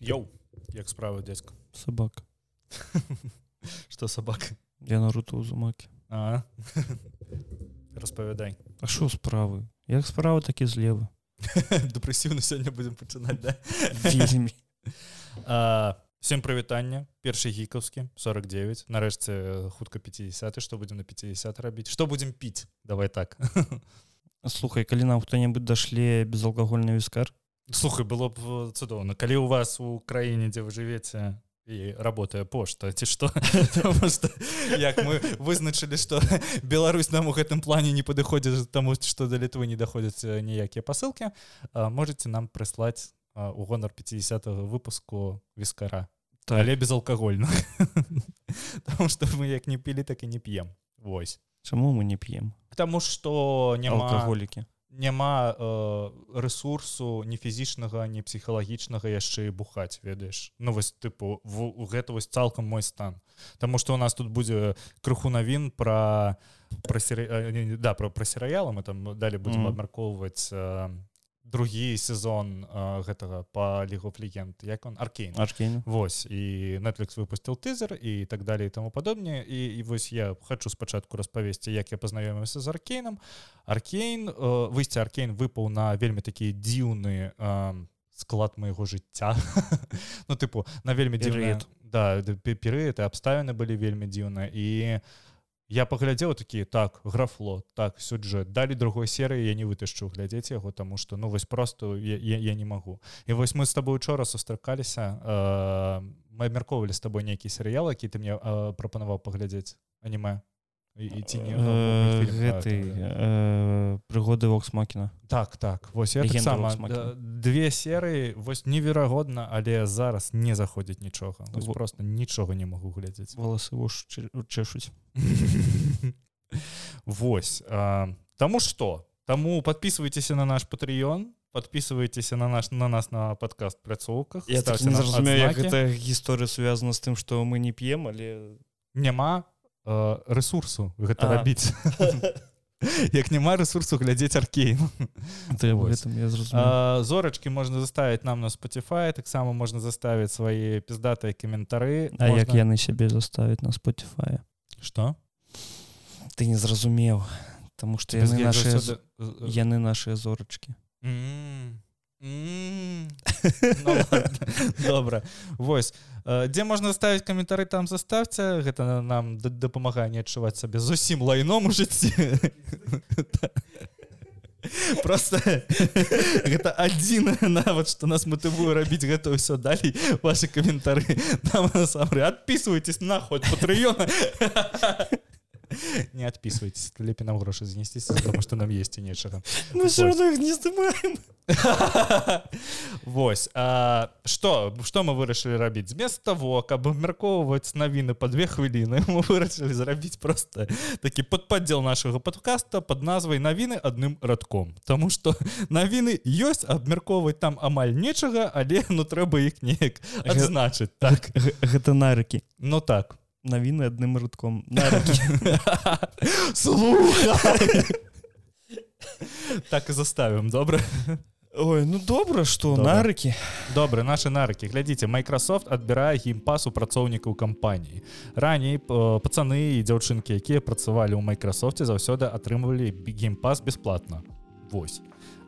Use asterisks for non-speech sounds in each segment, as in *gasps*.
Йоу як справа дзядзька собака что собака *laughs* я наруто узумакі. *laughs* Распавядай А що справы як справа такі злева *laughs* дэпрэсіўна сёння будзем пачынаць да? Вельмі. всем прывітання першы гікаўскі 49 нарэшце хутка 50 что будем на 50 рабіць что будем піць давай так. Слухай калі нам хто-небудзь дашлі безалкагольны віскар слухай было б цудоўна. Калі у вас у краіне дзе вы жывеце і работае пошта ці што? *laughs* Як мы вызначылі што Беларусь нам у гэтым плане не падыходзіць таму што да літвы не даходзяць ніякія пасылкі можете нам прыслаць у гонар 50 выпуску віскара так. але безалкагольна. *laughs* Таму што мы як не пілі так і не п'ем. Вось. Чаму мы не п'ем? Таму што няма алкаголікі няма э, ресурсу не фізічнага не псіхалагічнага яшчэ і бухаць ведаеш ну вось тыпу в гэта вось цалкам мой стан Таму что у нас тут будзе крыху навін про про сері... да про про серыяла мы там далі будзем mm -hmm. абмяркоўваць э, другі сезон э, гэтага по лігу легенд як он? Аркейн. Аркейн. Вось і Netflix выпусціў тызер і так далее і тому падобне і, і вось я хочу спачатку распавесці як я пазнаёміўся з аркейнам аркейн э, выйсці аркейн выпаў на вельмі такі дзіўны э, склад майго жыцця. *laughs* Ну тыпу на вельмі дзіўны да перыяд абставіны былі вельмі дзіўна і у я паглядзеў такі так графло так сюджэт. Далі другой серыі я не вытышчу глядзець яго тому что ну вось просто я, я, я не магу. І вось мы з тобой учора сустракаліся э, мы абмяркоўвалі з табой нейкі серыял які ты мне э, прапанаваў паглядзець аніме і ці не гэты прыгоды воксмакіна так так вось я сама две серыі вось неверагодна але зараз не заходзіць нічога просто нічога не могу глядзець волосы чешуць Вось *laughs* Таму что Таму подписывайтеся на наш патрыён подписывайтеся на наш на нас на подкаст пляцоўках я так зразумею гэта гісторыя связана з тым что мы не п'ем але няма ресурсу гэта рабіць. *laughs* Як няма ресурсу глядзець аркей зорачки можна заставить нам на Spotify таксама можна заставить свои пиздатыя каментары. А можна... як яны сябе заставить на Spotify? Что ты не зразумеў тому что яны наши яны наши зорачки mm -hmm. *laughs* Ну добра. Вось дзе можна ставіць каментары там заставце. Гэта нам дапамагае не адчуваць сабе зусім лайном у жыцці. *laughs* Просто гэта адзін нават што нас матывую рабіць гэта ўсё далей ваши каментары. Там насамрэ адпісвайтесь на хоть патрыёна *laughs* *laughs* не адпісвайтесь лепей нам грошы занесціся потому что нам есть нечага не здымаем Вось что что мы вырашылі рабіць вместо того каб абмяркоўваць навіны по две хвіліны *laughs* мы вырашылі зрабіць просто такі подпадзел нашага подкаста под назвай навіны адным радком Таму что *laughs* навіны ёсць абмяркоўваць там амаль нечага але ну трэба іх неяк адзначыць так. гэта нарыкі Ну так навіны адным радком так і заставим добра Ой ну добра что нарыкі добры наши нарыкі глядзіце Microsoft адбірае геймпас у працоўнікаў кампаніі раней пацаны і дзяўчынкі якія працавалі ў Майкрасофце заўсёды атрымвалі геймпас бесплатно. Вось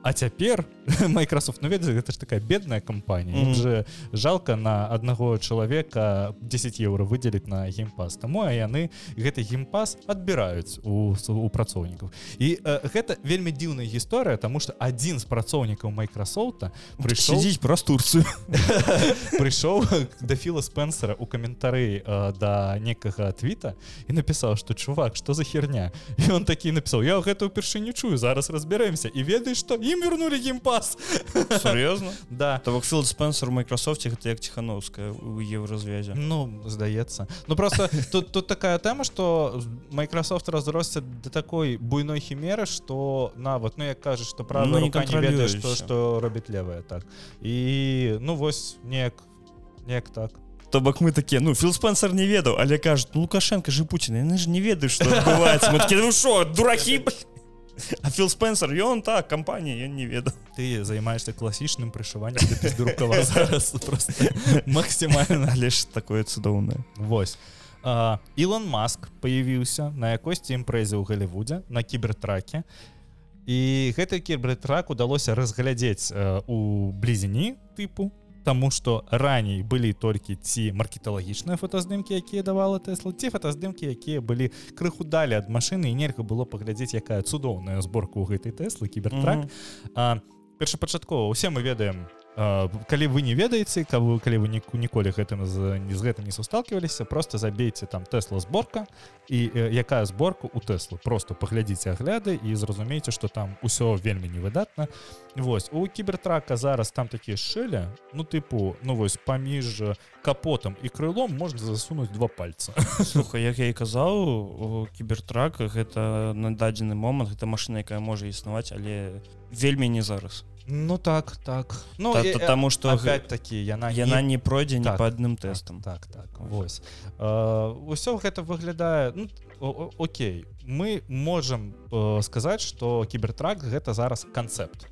А цяпер *laughs* Microsoft ну ведаю гэта ж такая бедная кампанія. Mm -hmm. же жалко на аднаго чалавека 10 еўра выдзеліць на геймпас Таму а яны гэты геймпас адбіраюць у у працоўнікаў. І э, гэта вельмі дзіўная гісторыя тому что адзін з працоўнікаў Майкрасофта прыйшоўдзіць праз турцыю. *laughs* прыйшоў да філа спенсера у каментары э, да некага твіта і напісаў что чувак что за херня? І он такі напісаў я гэта ўпершыню чую зараз разбіраемся і ведаеш что я ім вернули геймпас сур'ёзна *laughs* да то вокфілд спенсер Майкрасофте гэта як ціхановская у еўразвязе ну здаецца ну просто *laughs* тут тут такая тэма что Майкрасофт разросся да такой буйной хімеры что нават ну як кажаш что правда ну, не ведаеш то что робіць левая так і ну вось неяк неяк так то бок мы такія ну філ спенсер не ведаў але кажуць ну, лукашенко же Пуін яны ж не ведаюць что *laughs* адбываецца «Ну, дуракі А фил спенсер ён так кампанія я не ведаю ты займаешься класічным прышываннем *laughs* зараз максімальна *laughs* лишь такое цудоўнае Вось. Ілон Маск появіўся на якосці імпрэзе ў Галівудзе на кібертраке і гэты кібертрак удалося разглядзець у блізіні тыпу Таму што раней былі толькі ці маркеталагічныя фотаздымкі якія давала тэсла ці фотаздымкі якія былі крыху далі ад машыны і нельга было паглядзець якая цудоўная зборка ў гэтай тэслы кібертрак mm -hmm. першапачаткова усе мы ведаем калі вы не ведаеце кого калі вы ніку ніколі гэтым не з гэтым не сусталкиваліся просто забейце там тесла зборка і якая зборка у тэслу просто паглядзіце агляды і зразумейце что там усё вельмі невыдатна. Вось у кібертрака зараз там такія шэля ну тыпу ну вось паміж капотам і крылом можна засунуць два пальца. *laughs* Слухай як я і казаў кібертрака гэта на дадзены момант гэта машина якая можа існаваць але вельмі не зараз Ну так так. Ну Та, і, тому что такі яна яна не пройдзе так, не по адным тэстам так так, так Вось. Ўсё гэта выглядае ну, Окей. Мы можем э, сказаць что кібертрак гэта зараз канцэпт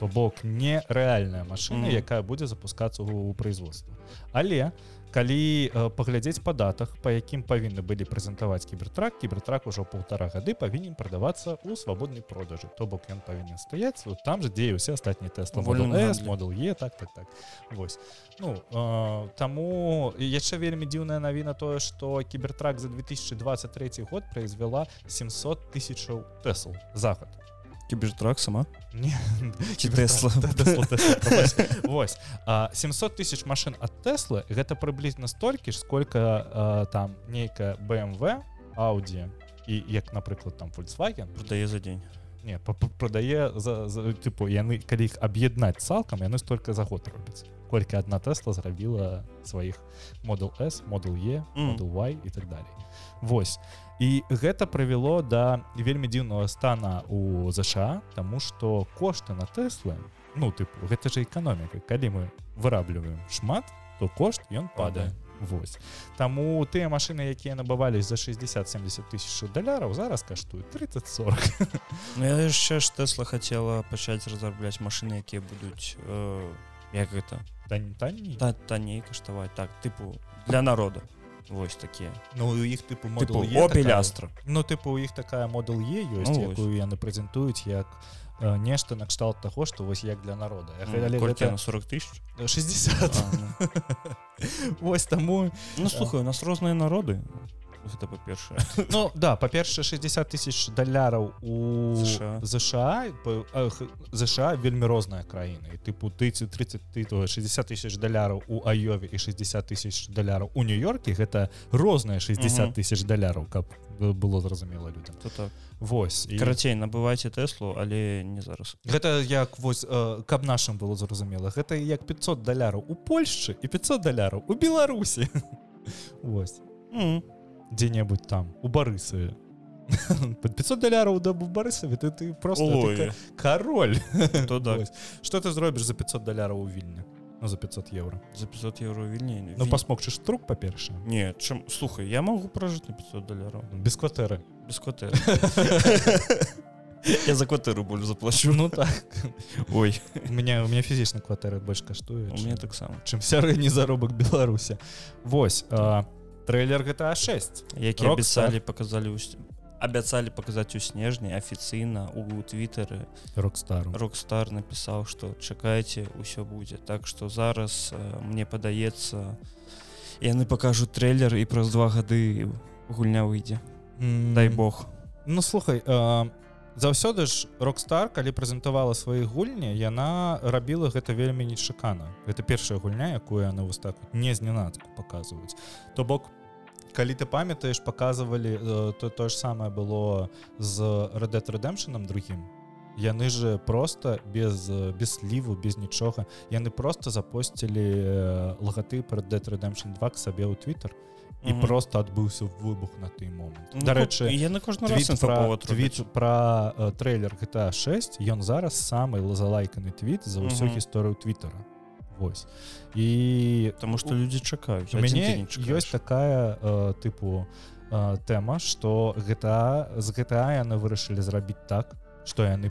то бок нерэальная машина mm якая будзе запускацца у производства. Але у калі э, паглядзець па датах по якім павінны былі прэзентаваць кібертрак кібертрак ужо полтора гады павінен прадавацца у свабоднай продажы. То бок ён павінен стаяць вот там же дзе усе астатнія тэсты. Модул е так так так. Вось. Ну э, таму яшчэ вельмі дзіўная навіна тое что кібертрак за 2023 год произвяла 700 тысячаў тэсл захад кібертрак сама? *laughs* Тесла. *laughs* Вось 700 тысяч машин от Теслы гэта прыблізна столькі ж сколько там нейкая BMW Audi і як напрыклад там Volkswagen. Продае за дзень не продае за, за тыпу яны калі іх аб'яднаць цалкам яны столько за год робяць колькі одна Тесла зрабіла сваіх модул s модул е модул y і так далей Вось і гэта прывяло да вельмі дзіўнага стана у ЗША тому что кошты на Теслы ну тыпу гэта же эканоміка калі мы вырабліваем шмат то кошт ён падае. Вось. Таму тыя машины якія набывались за 60-70 тысяч даляраў зараз каштуюць 30-40 ну, яшчэ ж Тесла хотела пачаць разрабляць машины якія будуць э, як гэта? Танней? Та, танней каштаваць. Так тыпу для народа Вось такія Ну у іх тыпу опелястра Ну тыпу у іх такая модул е ёсць ну, якую яны прэзентуюць як э, нешта накшталт таго што вось як для народа гэта... 40 тысяч 60 а, ну. *laughs* Вось таму Ну слухай у нас розныя народы гэта па-першае Ну да па-першае 60 тысяч даляраў у ЗША ЗША вельмі розная краіна і тыпу тыці 30 тыту 60 тысяч даляраў у Айове і 60 тысяч даляраў у нью-йорке гэта розныя 60 тысяч даляраў каб было зразумела людям. То так. Вось і... карацей набывайце тэслу але не зараз. Гэта як вось э, каб нашым было зразумела гэта як 500 даляраў у Польшчы і 500 даляраў у Беларусі *laughs* Вось. Mm -hmm дзе-небудзь там у барысаве *laughs* под 500 даляраў да барысаве ты ты просто король. Что ты зробіш за 500 даляраў у вільні ну, за 500 евро. За 500 евро вільні Ну пасмокчыш трук па-перша не чым слухай я могу пражыць на 500 даляраў без кватэры без кватэры *laughs* я за кватэру боль заплачу. Ну так. Ой. У меня у меня фізічна кватэры больш каштуе у меня таксама чым сярэдні заробак беларуся Вось а трейлер GTA 6 які абяцалі показалі абяцалі паказаць у снежні афіцыйна у твиттары рокстар рокстар напісаў что чакайце ўсё будзе так что зараз мне падаецца яны пакажуць трейлер і праз два гады гульня выйдзе mm. дай Бог. Ну слухай а заўсёды ж рокстар калі прэзентавала свае гульні яна рабіла гэта вельмі нечакана. Гэта першая гульня якую яны вось так не зненацку паказваюць. То бок калі ты памятаеш показывалі э, то то ж самае было з red redemption другим яны же просто без без сліву без нічога. Яны просто запосцілі э, лагаты про red redemption 2 к сабе ў twitter і mm -hmm. просто адбыўся выбух на той момант. Ну, дарэчы я на кожны про твит про э, трейлер гэта 6 ён зараз самый лазалайканы твіт за ўсю mm -hmm. гісторыю твиттера Вось і потому что людзі чакаюць у мяне ёсць такая э, тыпу э, тэма что гэта з гэта яны вырашылі зрабіць так что яны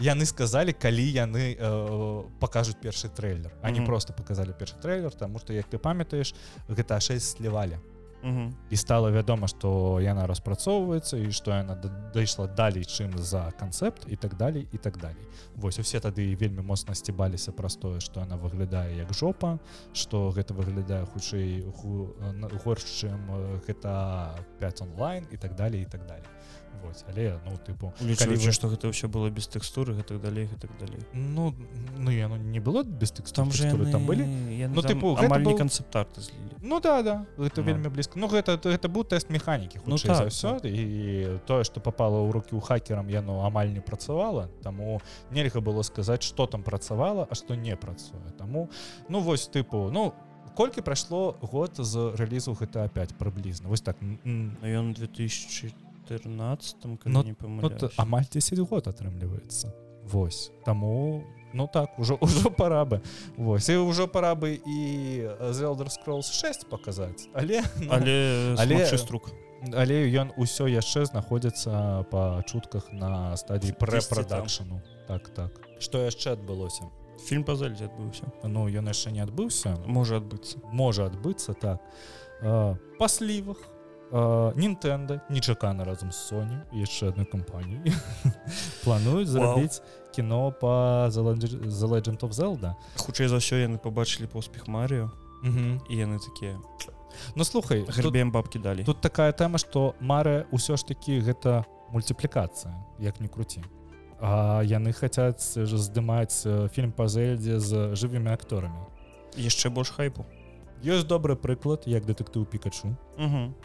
яны *laughs* сказали калі яны э, покажуць першы трейлер. Они mm -hmm. просто показали першы трейлер тому что як ты памятаеш гэта 6 слівалі Угу. і стала вядома што яна распрацоўваецца і што яна дайшла далей чым за канцэпт і так далей і так далей Вось усе тады вельмі моцна сцібаліся праз тое што она выглядае як жопа што гэта выглядае хутчэй горш чым гэта 5 онлайн і так далей і так далей вось але ну тыпу вы... што гэта ўсё было без тэкстуры гэтак далей гэтак далей ну ну яно не было без тэкст там же яны... там былі ну тыпу амаль был... не канцэптарты злілі ну да да это ну. вельмі блізка ну гэта гэта быў тэст механікі ну так, ўсё так. і тое што попало ў руки у хакерам яно амаль не працавала таму нельга было сказаць что там працавала а што не працуе таму ну вось тыпу ну колькі прайшло год з рэлізу гэта опять прыблізна вось так. Ён 2000 14 ну, ну, амаль 10 год атрымліваецца Вось. Таму ну так ужо ўжо *laughs* пора бы. Вось. І ўжо пора бы і Zelder scrolls 6 паказаць але ну, але але струк. але ён усё яшчэ знаходзіцца па чутках на стадіі прэпрадакшану так так. Что яшчэ адбылося? Фільм па зельдзе адбыўся. Ну ён яшчэ не адбыўся. Можа адбыцца. Можа адбыцца так. Па слівах Нінтэнда нечакана разам з Соні яшчэ адной кампаніі *laughs* плануюць зрабіць кіно па The Legend of Zelda. Хутчэй за ўсё яны побачылі поспех Марыо і яны такія Ну слухай грыбем бабкі далі тут такая тэма што Мара ўсё ж такі гэта мульціплікацыя як не круці А яны хацяць здымаць фільм па зельдзе з жывымі акторамі яшчэ больш хайпу ёсць добры прыклад як дэтэктыў пікачу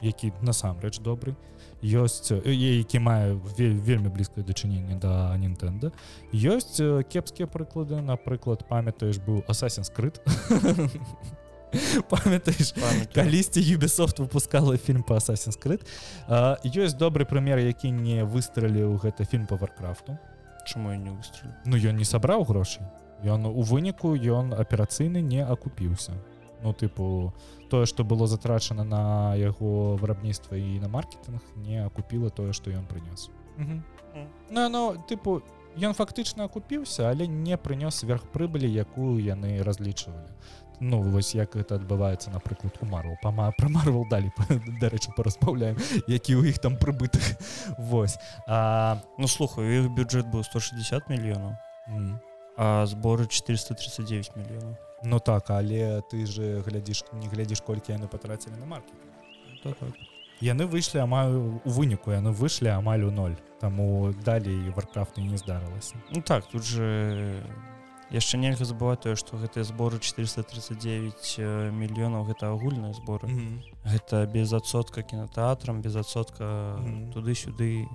які насамрэч добры. Ёсць які мае вельмі блізкае дачыненне да нінтэнда ёсць кепскія прыклады. Напрыклад памятаеш быў асасін скрыт *laughs* памятаеш калісьці юбісофт выпускала фільм по асасін скрыт ёсць добры прымер які не выстраліў гэта фільм по варкрафту. Чаму не выстрелю Ну ён не сабраў грошай. Ён у выніку ён аперацыйны не акупіўся ну тыпу тое что было затрачана на яго вырабніцтва і на маркетинг не акупіла тое что ён прынёс. Ну но тыпу ён фактычна акупіўся але не прынёс сверхпрыбылі якую яны разлічвалі. Ну вось як это адбываецца напрыклад у мару пама пра марвал далі *laughs* дарэчы параспаўляем які ў іх там прыбытых *laughs* Вось. А... ну слухаю іх бюджэт быў 160 мільёнаў а зборы 439 мільёнаў Ну так але ты же глядзіш не глядзіш колькі яны патрацілі на маркет. Так, так. яны выйшлі амаль у выніку яны выйшлі амаль у ноль. Таму далей варкрафту не здарылася. Ну так тут же яшчэ нельга забываць тое што гэтыя зборы 439 мільёнаў гэта агульныя зборы. Mm -hmm. гэта без адсотка кінотэатрам без адсотка mm -hmm. туды-сюды.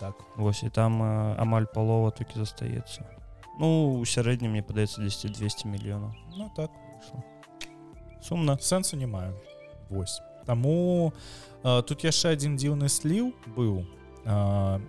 Так. Восьось і там амаль палова толькі застаецца Ну у сярэднім мне падаецца 10 200 мільёнаў Ну так сумна сэнсу не маю. Вось. Таму э, тут яшчэ адзін дзіўны сліў быў э,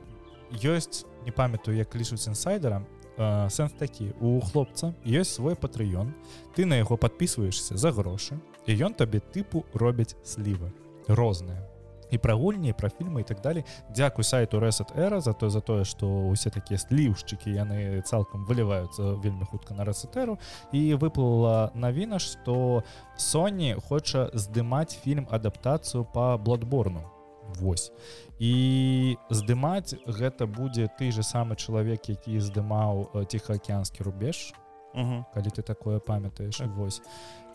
ёсць не памятаю як лічуць інсайдерам э, сэнс такі. У хлопца ёсць свой патрыён ты на яго подписываешься за грошы і ён табе тыпу робяць слівы розныя і пра гульні пра фільмы і так далей Дякуй сайту Reset эра за то за тое што усе такія сліўшчыкі яны цалкам выліваюцца вельмі хутка на рэсетэру і выплыла навіна што Соні хоча здымаць фільм адаптацыю по бладборну Вось. І здымаць гэта будзе ты же самы чалавек які здымаў ціхаакеанскі рубеж. Угу. калі ты такое памятаеш. Так. вось.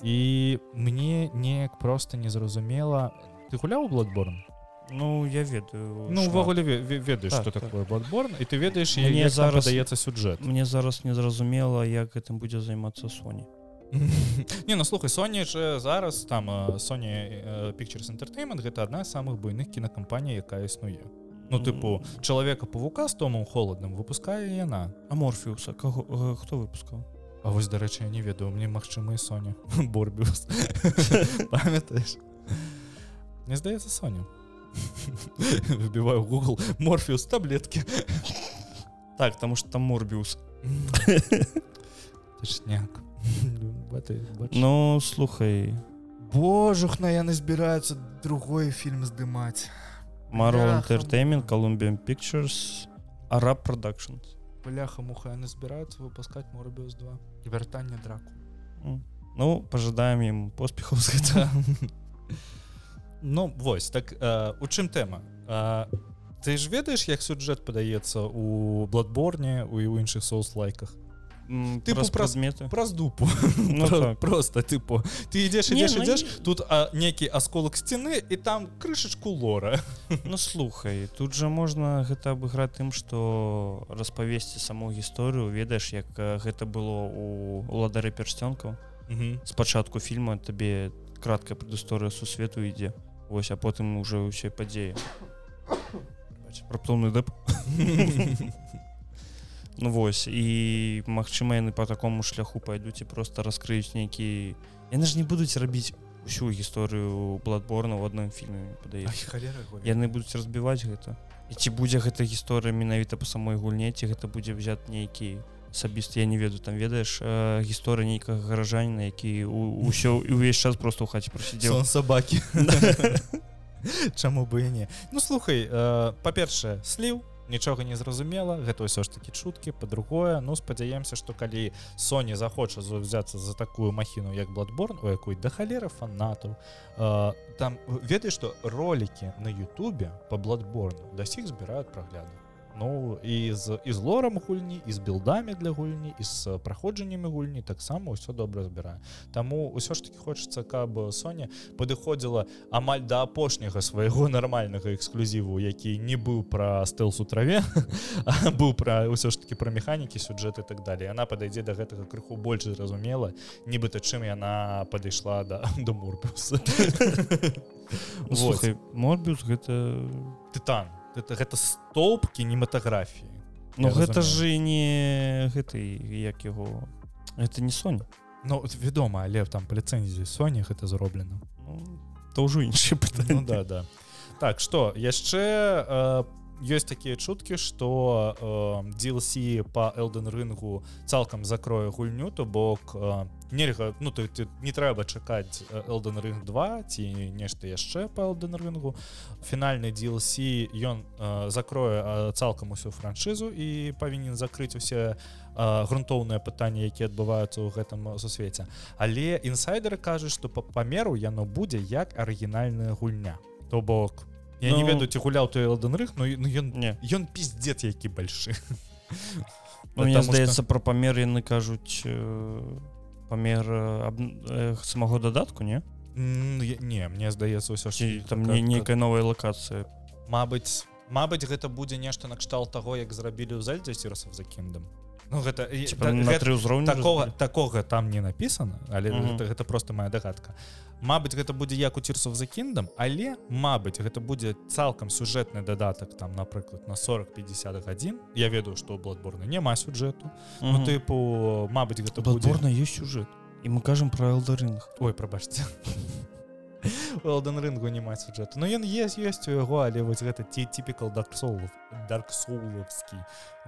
І мне неяк просто незразумела ты гуляў бладборн Ну я ведаю Ну увогуле ведаеш так, что так. такое бладборн і ты ведаеш мне зараз даецца сюджэт мне зараз незразумела як гэтым будзе займацца Соні *laughs* не ну слухай Соні же зараз там Sony pictures entertainment гэта адна з самых буйных кінакампаній якая існуе. Ну тыпу чалавека павука з томом холодным выпускае яна. А морфіуса каго хто выпускаў? А вось дарэчы я не ведаю мне магчымы Соня *laughs* борбіус. *laughs* Памятаеш Мне здаецца Соню *laughs* выбиваю google морфеус таблетки так потому что там морбиус точняк ну слухай божухна яны збіраюцца другой фільм здымаць Marvel Entertainment, Columbian Pictures, Arab Productions. Бляха муха яны збіраюцца выпускаць Морбіус 2 і вяртанне драку. Ну пожадаем ім поспехаў з гэта. Ну вось так э, у чым тэма? Ты ж ведаеш як сюджэт падаецца у бладборне у і ў іншых соус-лайках? Ты праз меты праз дупу. Ну, так. просто тыпу ты ідзеш ідзеш ну, ідзеш тут нейкі асколак сцены і там крышачку лора. Ну слухай тут жа можна гэта абыграць тым што распавесці саму гісторыю ведаеш як гэта было у уладары персцёнкаў спачатку фільма табе краткая прадысторыя сусвету ідзе Вось а потым уже ўсе падзеі. Раптоўны дэп. *laughs* Ну вось і магчыма яны по такому шляху пайдуць і просто раскрыюць нейкі яны ж не будуць рабіць усю гісторыю бладборна в адным фільме падаецца. Яны будуць разбіваць гэта. І ці будзе гэта гісторыя менавіта по самой гульне ці гэта будзе взят нейкі асабіст я не ведаю там ведаеш э, гісторыя нейкага гаражаніна які ўсё і ўвесь час просто ў хаце просидзеў сабакі *laughs* Чаму бы і не. Ну слухай э, па-першае сліў нічога не зразумела гэта ўсё ж таки чуткі по-другое. Ну спадзяемся что калі Соня захоча взяться за такую махіну як бладборн у якой да халера фанатаў э, там ведаеш что ролики на Ютубе по бладборну да сіх збіраюць прагляды Ну і з і з лорам гульні і з білдамі для гульні і з праходжаннямі гульні таксама ўсё добра збірае. Таму ўсё ж таки хочацца каб Соня падыходзіла амаль да апошняга свайго *laughs* нармальнага эксклюзіву які не быў пра стэлсу траве *laughs* быў пра ўсё ж таки пра механікі сюджэты так далее она падайдзе да гэтага крыху больш зразумела нібыта чым яна падышла да *laughs* до мурбуса морбіус гэта тытан это гэта столб кінематаграфіі Ну гэта ж не гэты як яго это не Соня Ну вядома але там па ліцэнзіі Соня гэта зроблена ну, то ўжо іншы ну, да да. Так что яшчэ по э, ёсць такія чуткі что э, DLC по элден рынгу цалкам закрою гульню то бок э, нельга ну то ты не трэба чакаць элден рынг 2 ці нешта яшчэ по элден рынгу фінальны DLC ён э, закрое э, цалкам усю франшызу і павінен закрыць усе грунтоўныя пытанні якія адбываюцца ў гэтым сусвеце. Але інсайдеры кажуць что по памеру яно будзе як арыгінальная гульня. То бок Я ну... не ведаю ці гуляў той ладанрых но ён не. ён пиздец які большы. Ну, мне здаецца что... пра памер яны кажуць э, памер э, самого дадатку не? Не мне здаецца ўсё ж там не нейкая новая лакацыя Мабыць Мабыць гэта будзе нешта накшталт таго як зрабілі ў зальдзе сірасов за кіндам Ну гэта тры ўзроўню такого такога там не написано але гэта, гэта просто моя дагадка. Мабыць гэта будзе як у цірсов за кіндам але Мабыць гэта будзе цалкам сюжэтны дадатак там напрыклад на 40-50 гадзін. Я ведаю што бладборна няма сюжэту. Ну тыпу Мабыць гэта бладборна ёсць сюжэт. І мы кажам про элдарынг Ой прабачце Элден рынгу не маць сюжэту Ну ён есть ёсць у яго але вось гэта ці типікал дарксолов дарксоловскі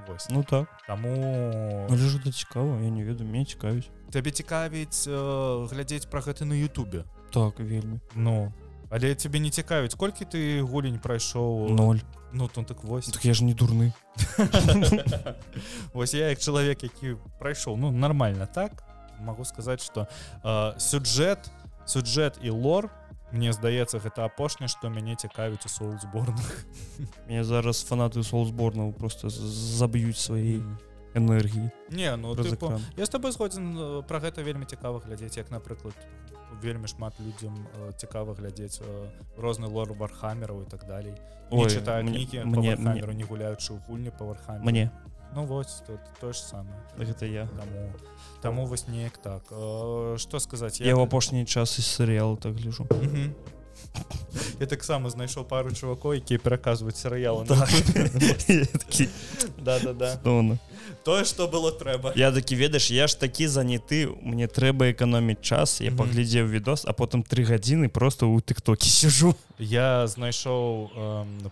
Вось ну так. Таму лежу да цікава я не ведаю мне цікавіць Табе цікавіць э, глядзець пра гэта на Ютубе? Так вельмі. Ну але цябе не цікавіць колькі ты гулень прайшоў? 0 Ну то так вось так я ж не дурны. *laughs* Вось я як чалавек які прайшоў ну нормально так могу сказаць что э, сюджэт сюджэт і лор Мне здаецца гэта апошняе што мяне цікавіць у соусборных *laughs* мне зараз фанаты соусборнаў просто заб'юць свае энергіі не ну тыпу, я з тобой згодзін э, пра гэта вельмі цікава глядзець як напрыклад вельмі шмат людзям э, цікава глядзець э, розны лор вархамераў і так далей. Чытаюнікі мне не гуляючы ў гульні па вархам мне ну вось тут то ж самае гэта я. Таму Таму вось неяк так. Что сказаць я в апошні час і серыял так гляжу. Я таксама знайшоў пару чувакоў якія пераказваюць серыялы да тое что было трэба я такі ведаеш я ж такі заняты мне трэба эканоміць час я паглядзеў відос а потым три гадзіны просто ў тыктокі сижу. Я знайшоў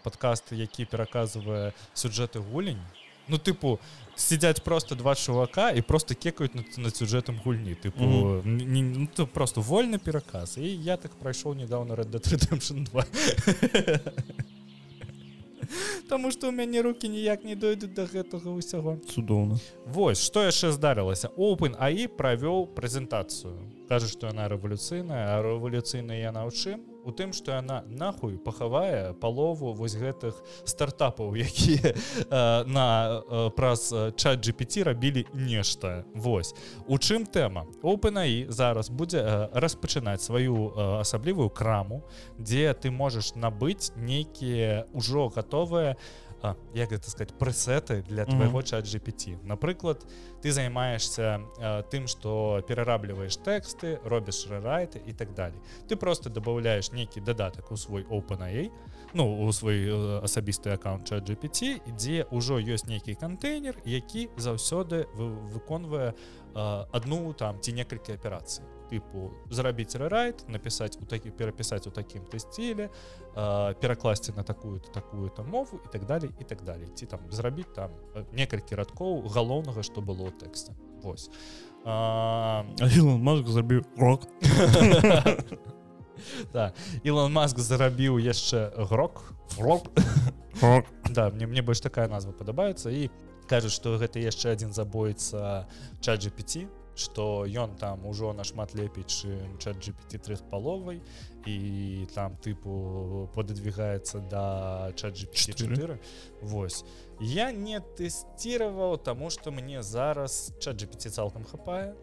падкаст які пераказвае сюджэты гулень ну тыпу сядзяць просто два чувака і просто кекаюць над, над сюжэтам гульні. Тыпу mm -hmm. не, ну, то просто вольны пераказ і я так прайшоў недавно Red Dead Redemption 2 Таму што ў мяне руки ніяк не дойдуць до гэтага ўсяго цудоўна Вось што яшчэ здарылася open аі правёў прэзентацыю кажа што яна рэвалюцыйная а рэвалюцыйная яна ў чым у тым што яна нахуй пахавае палову вось гэтых стартапаў *laughs* якія на праз чат GPT рабілі нешта. Вось. У чым тэма? Openаі зараз будзе распачынаць сваю асаблівую краму дзе ты можаш набыць нейкія ўжо гатовыя а, як гэта сказать прэсеты для твайго чат GPT напрыклад ты займаешься тым что перарабліваешь тэксты робіш рэрайты і так далее ты просто добавляешь нейкі дадатак у свой openA ну у свой асабісты аккаунт чат GPT дзе ўжо ёсць нейкі кантэйнер які заўсёды выконвае одну там ці некалькі аперацый тыпу зрабіць рэрайт напісаць у такі перапісаць у такім ты стиле перакласці на такую-то такую-то мову і так далее і так далее. Ці там зрабіць там некалькі радкоў галоўнага что было тэкста Вось мозг зрабіў рок. *laughs* Да Ілон Маск зарабіў яшчэ грок рок. Да мне мне больш такая назва падабаецца і кажуць што гэта яшчэ адзін забойца чат GPT что ён там ужо нашмат лепей чым чат GPT3 з паловай і там тыпу подадвигаецца да чат GPT4 Вось. Я не тэсціраваў таму что мне зараз чат GPT цалкам хапае.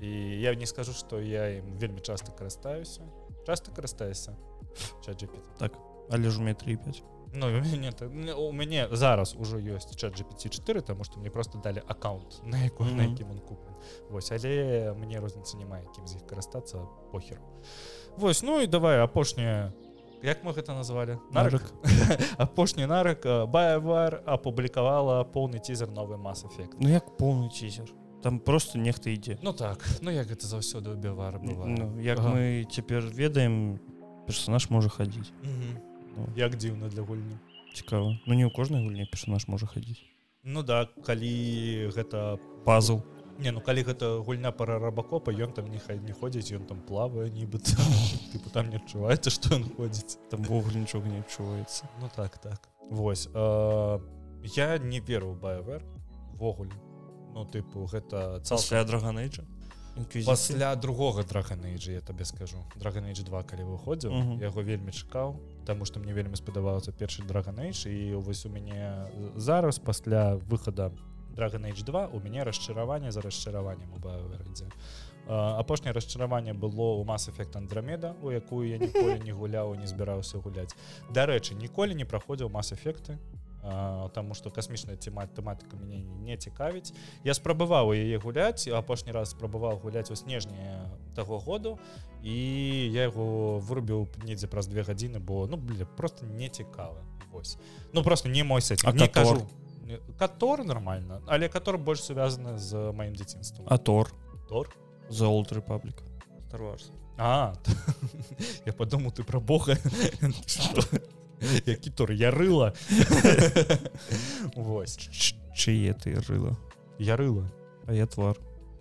І я не скажу что я ім вельмі часто карыстаюся. Часто карыстаюся *laughs* чат GPT так але ж у мне 35 Ну, так, у мяне зараз ужо ёсць чат GPT4 тому что мне просто далі аккаунт *laughs* на яку mm -hmm. на якім он куплен. Вось але мне розніцы няма якім з іх карыстацца похер Вось ну і давай апошняе як мы гэта назвалі? Нарык *laughs* апошні нарык баявар апублікавала поўны цізер новы мас-эфект Ну як поўны цізер там просто нехта ідзе. Ну так ну як гэта заўсёды убівар ну, як ага. мы цяпер ведаем персонаж можа хадзіць. Mm -hmm ну, як дзіўна для гульні. Цікава Ну не ў кожнай гульні персонаж можа хадзіць. Ну да калі гэта пазл. Не ну калі гэта гульня пара рабакопа ён там нехай не ходзіць ён там плавае нібыта. *laughs* Тыпу там не адчуваецца што ён ходзіць. Там ввогуле нічога не адчуваецца. Ну так так. Вось э, я не веру баявер ввогуле Ну тыпу гэта цалкая драганейджа пасля другога драгонейджа я табе скажу. Драгонейдж 2 калі выходзіў uh -huh. яго вельмі чакаў Таму што мне вельмі спадабаўся першы драгонейдж і вось у мяне зараз пасля выхада драгонейдж 2 у мяне расчараванне за расчараваннем убавердзе апошняе расчараванне было у мас-эфект андрамеда у якую я ніколі не гуляў не збіраўся гуляць. Дарэчы ніколі не праходзіў мас-эфекты Таму што касмічная цема тэматыка мяне не цікавіць. Я спрабаваў яе гуляць апошні раз спрабаваў гуляць у снежні таго году і я яго вырубіў недзе праз две гадзіны, бо ну бля, просто не цікава. Вось. Ну просто не мой сет не кажу Катор нормально, але катор больш связаны з маім дзяцінствам. А тор тор за Old Republic А *laughs* я падумаў ты пра Бога *laughs* *laughs* які тор я рыла. Вось чые ты рыла? Я рыла. А я твар.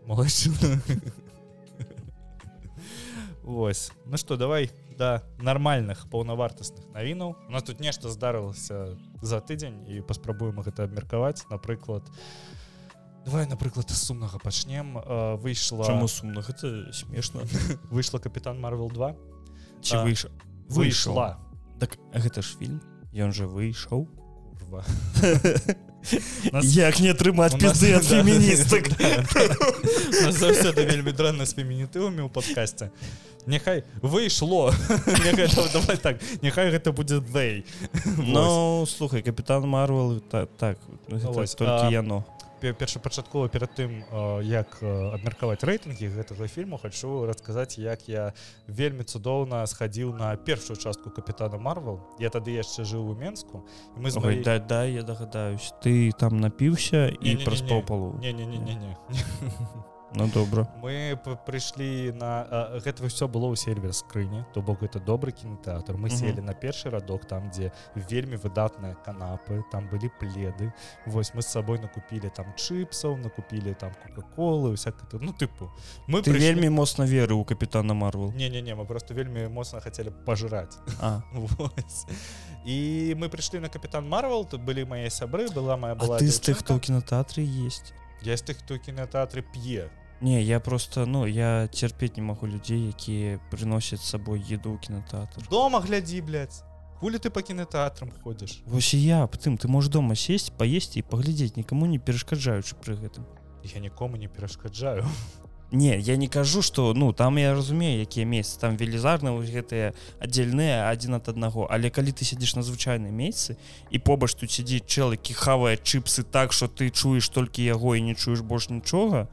Вось Ну что давай да нармальных паўнавартасных навінаў у нас тут нешта здарылася за тыдзень і паспрабуем гэта абмеркаваць напрыклад давай напрыклад сумнага пачнем выйшла сумна гэта смешна *laughs* выйшла капітан марвел 2 ці выйшла выйшла так гэта ж фільм. Ён же выйшаў *laughs* нас... як не атрымаць пізды ад *laughs* феміністак? заўсёды вельмі дрэнна з фемінітывамі ў падкасці Няхай выйшло. *laughs* Так няхай гэта будзе дэй Ну слухай капітан марвел так так яно першапачаткова перад тым як абмеркаваць рэйтынгі гэтага фільму хачу расказаць як я вельмі цудоўна схадзіў на першую частку капітана марвел я тады яшчэ жыў у менску мы з моей да, да я дагадаюсь. Ты там напіўся і праз паўпалу не не не не не Ну добра мы прыйшлі на гэта все было ў сельвер скрыні то бок это добры кінотэатр мы селі на першы радок там дзе вельмі выдатныя канапы там былі пледы. Восьось мы з сабой накупілі там чыпсаў накупілі там кока-колы всяк ну тыпу мы ты прыйшлі... вельмі моцна веры у капітана марвел. Не не не мы просто вельмі моцна хацелі пажраць і *laughs* мы прыйшлі на капітан марвел тут былі мае сябры была моя была ты з тых хто ў кінотэатры есть з тых хто кінотэатры п'е Не я просто ну я цярпець не магу людзей якія прыносяць сабой еду кінотэатр дома глядзі хулі ты па кінотэатрам ходзіш Вось я тым ты можешь дома сесть паесці і паглядзець нікому не перашкаджаючы пры гэтым я нікому не перашкаджаю *laughs* Не я не кажу что ну там я разумею якія месяцы там велізарна вось гэтыя аддзельныя адзін ад аднаго. Але калі ты сядзіш на звычайнай месцы і побач тут сядзіць чэлыкі хавае чыпсы так что ты чуеш толькі яго і не чуеш больш нічога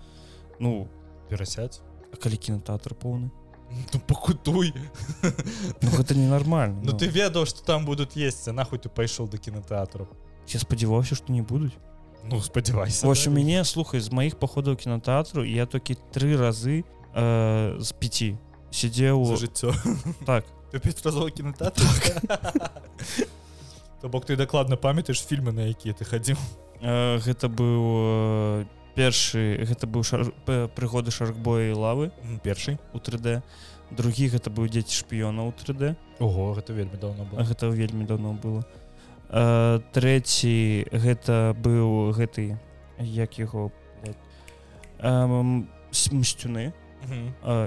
ну перасядь калі кінотэатр поўны? Ну, пакутуй ну, гэта ненармальна Ну ты ведаў что там будуць есці нахуй ты пайшоў да кінотэатру я спадзяваўся что не будуць Ну спадзявайся вось у мяне слухай з маіх паходаў кінотэатру я толькі тры разы э, з пяці сидзеў жыццё так. *laughs* Кінотэатр *laughs* то бок ты дакладна памятаеш фільмы на якія ты хадзіў э, гэта быў першы гэта быў шар... прыгоды шаркбоя лавы першы у 3d другі гэта быў дзеці шпіёна ў 3d Ого гэта вельмі давно было. гэта вельмі давно было трэці гэта быў гэты як яго мсцюны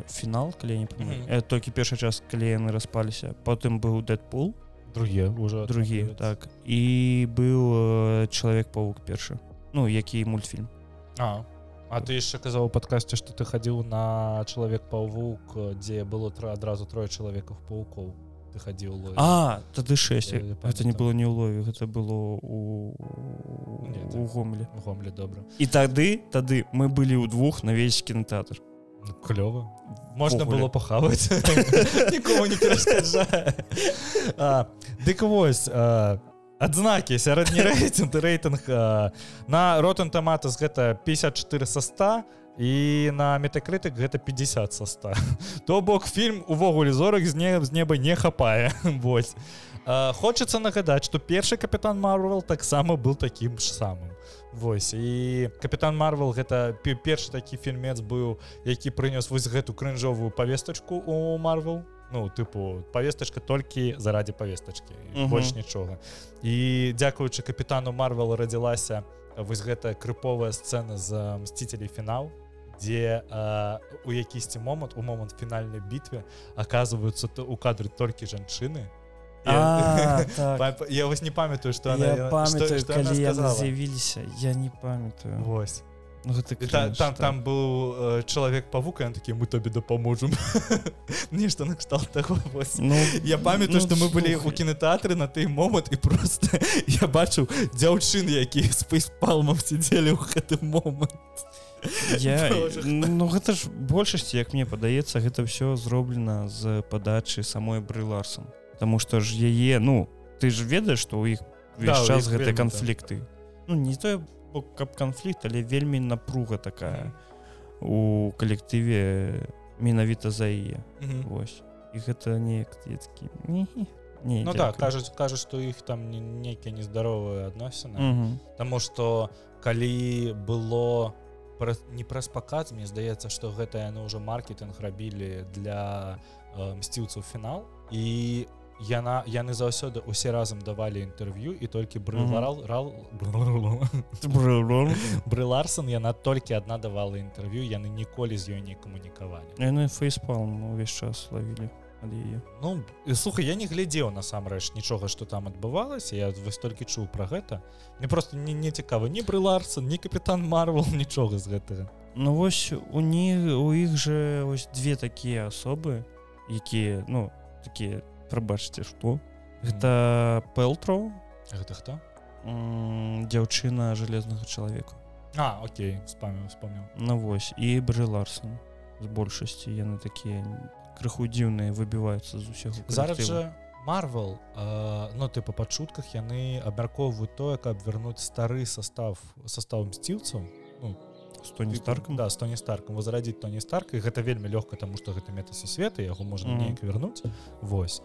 фінал калі не толькі першы час калі яны распаліся. Потым быў дэдпул. Другі уже другі так. І быў чалавек павук першы. Ну які мультфільм. А, а ты яшчэ казаў у падкасці што ты хадзіў на чалавек паўвук дзе было тра адразу трое чалавекаў паукоў хадзіў А тады 6 это не было не ўлове гэта было у у гомле гомле добра і тады тады мы былі ў двух на весь кінотэатр ну, клёва можна было пахаваць *laughs* не перашкаджае дык вось а адзнакі сярэдні рэйтинг рэйтынг на ротан таматас гэта 54 са 100 і на метакрытык гэта 50 са 100 то бок фільм увогуле зорак з не з неба не хапае. *laughs* Вось. Хочацца нагадаць что першы капітан марвел таксама был таким ж самым. Вось і капітан марвел гэта першы такі фільмец быў які прынёс вось гэту крынжовую павестачку у марвел. Ну тыпу павестачка толькі заради павестачки больш нічога. І дзякуючы капітану марвел радзілася вось гэтая крыповая сцена з мсцителей фінал дзе у якісьці момант у момант фінальнай бітве оказываются то у кадры толькі жанчыны я, так. я вось не памятаю что з'явіліся я не памятаю. Восьось Ну, гэта там, там, там быў э, чалавек павука ён такі мы табе дапаможам *laughs* нешта накшталт таго ну, я памятаю ну, што мы былі у кінотэатры на той момант і просто *laughs* я бачыў дзяўчыны якія спейспалмам сидзелі ў гэты момант я *laughs* ну гэта ж большасці як мне падаецца гэта ўсё зроблена з падачы самой брыларсам Таму што ж яе ну ты ж ведаеш што ў іх да, час гэтай канфлікты ну не тое бок каб канфлікт але вельмі напруга такая у калектыве менавіта за яе Вось. І гэта неяк такі не Не, ну да кажуць кажуць што іх там нейкія нездаровыя адносіны Таму што калі было не праз паказ мне здаецца што гэта яны ўжо маркетинг рабілі для э, мсціўцаў фінал. І яна яны заўсёды усе разам давалі інтэрв'ю і толькі брыларал рал *laughs* брыларсон яна толькі адна давала інтэрв'ю яны ніколі з ёй не камунікавалі. Яны фейспал увесь час лавілі Ну слухай я не глядзеў насамрэч нічога што там адбывалася я вось толькі чуў пра гэта. Мне просто не, не цікава не брыларсон не капітан марвал *laughs* нічога з гэтага. Ну вось у них у іх же ось две такія асобы якія ну такія прабачце что гэта пэлтроу гэта хто? Дзяўчына жалезнага чалавека. А Окей спаміў вспомніў на ну, вось і бры ларсон з большасці яны такія крыху дзіўныя выбіваюцца з усяго зараз жа марвел ну ты па падчутках яны абмяркоўваюць тое каб вярнуць стары состав состав мсціўцаў ну, тоні старкам? да стоні старкам возрадзіць тоні старк і гэта вельмі лёгка таму што гэта метасусветы яго можна mm -hmm. неяк вярнуць восьось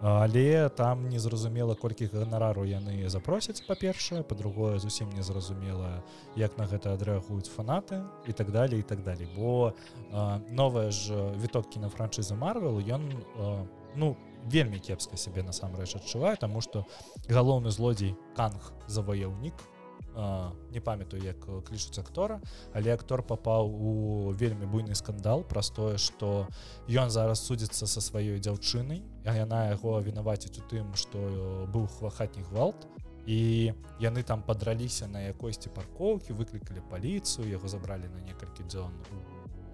але там незразумела колькі ганарару яны запросяць па-першае. Па-другое зусім незразумела як на гэта адрэагуюць фанаты і так далее і так далее бо новая ж віток кінафранчызы марвел ён ну вельмі кепска сябе насамрэч адчуваю таму што галоўны злодзей канг заваяўнік не памятаю як клічуць актора але актор папаў у вельмі буйны скандал праз тое што ён зараз судзіцца са сваёй дзяўчынай а яна яго вінаваціць у тым што быў хвахатні гвалт. І яны там падраліся на якойсьці паркоўкі выклікалі паліцыю яго забралі на некалькі дзён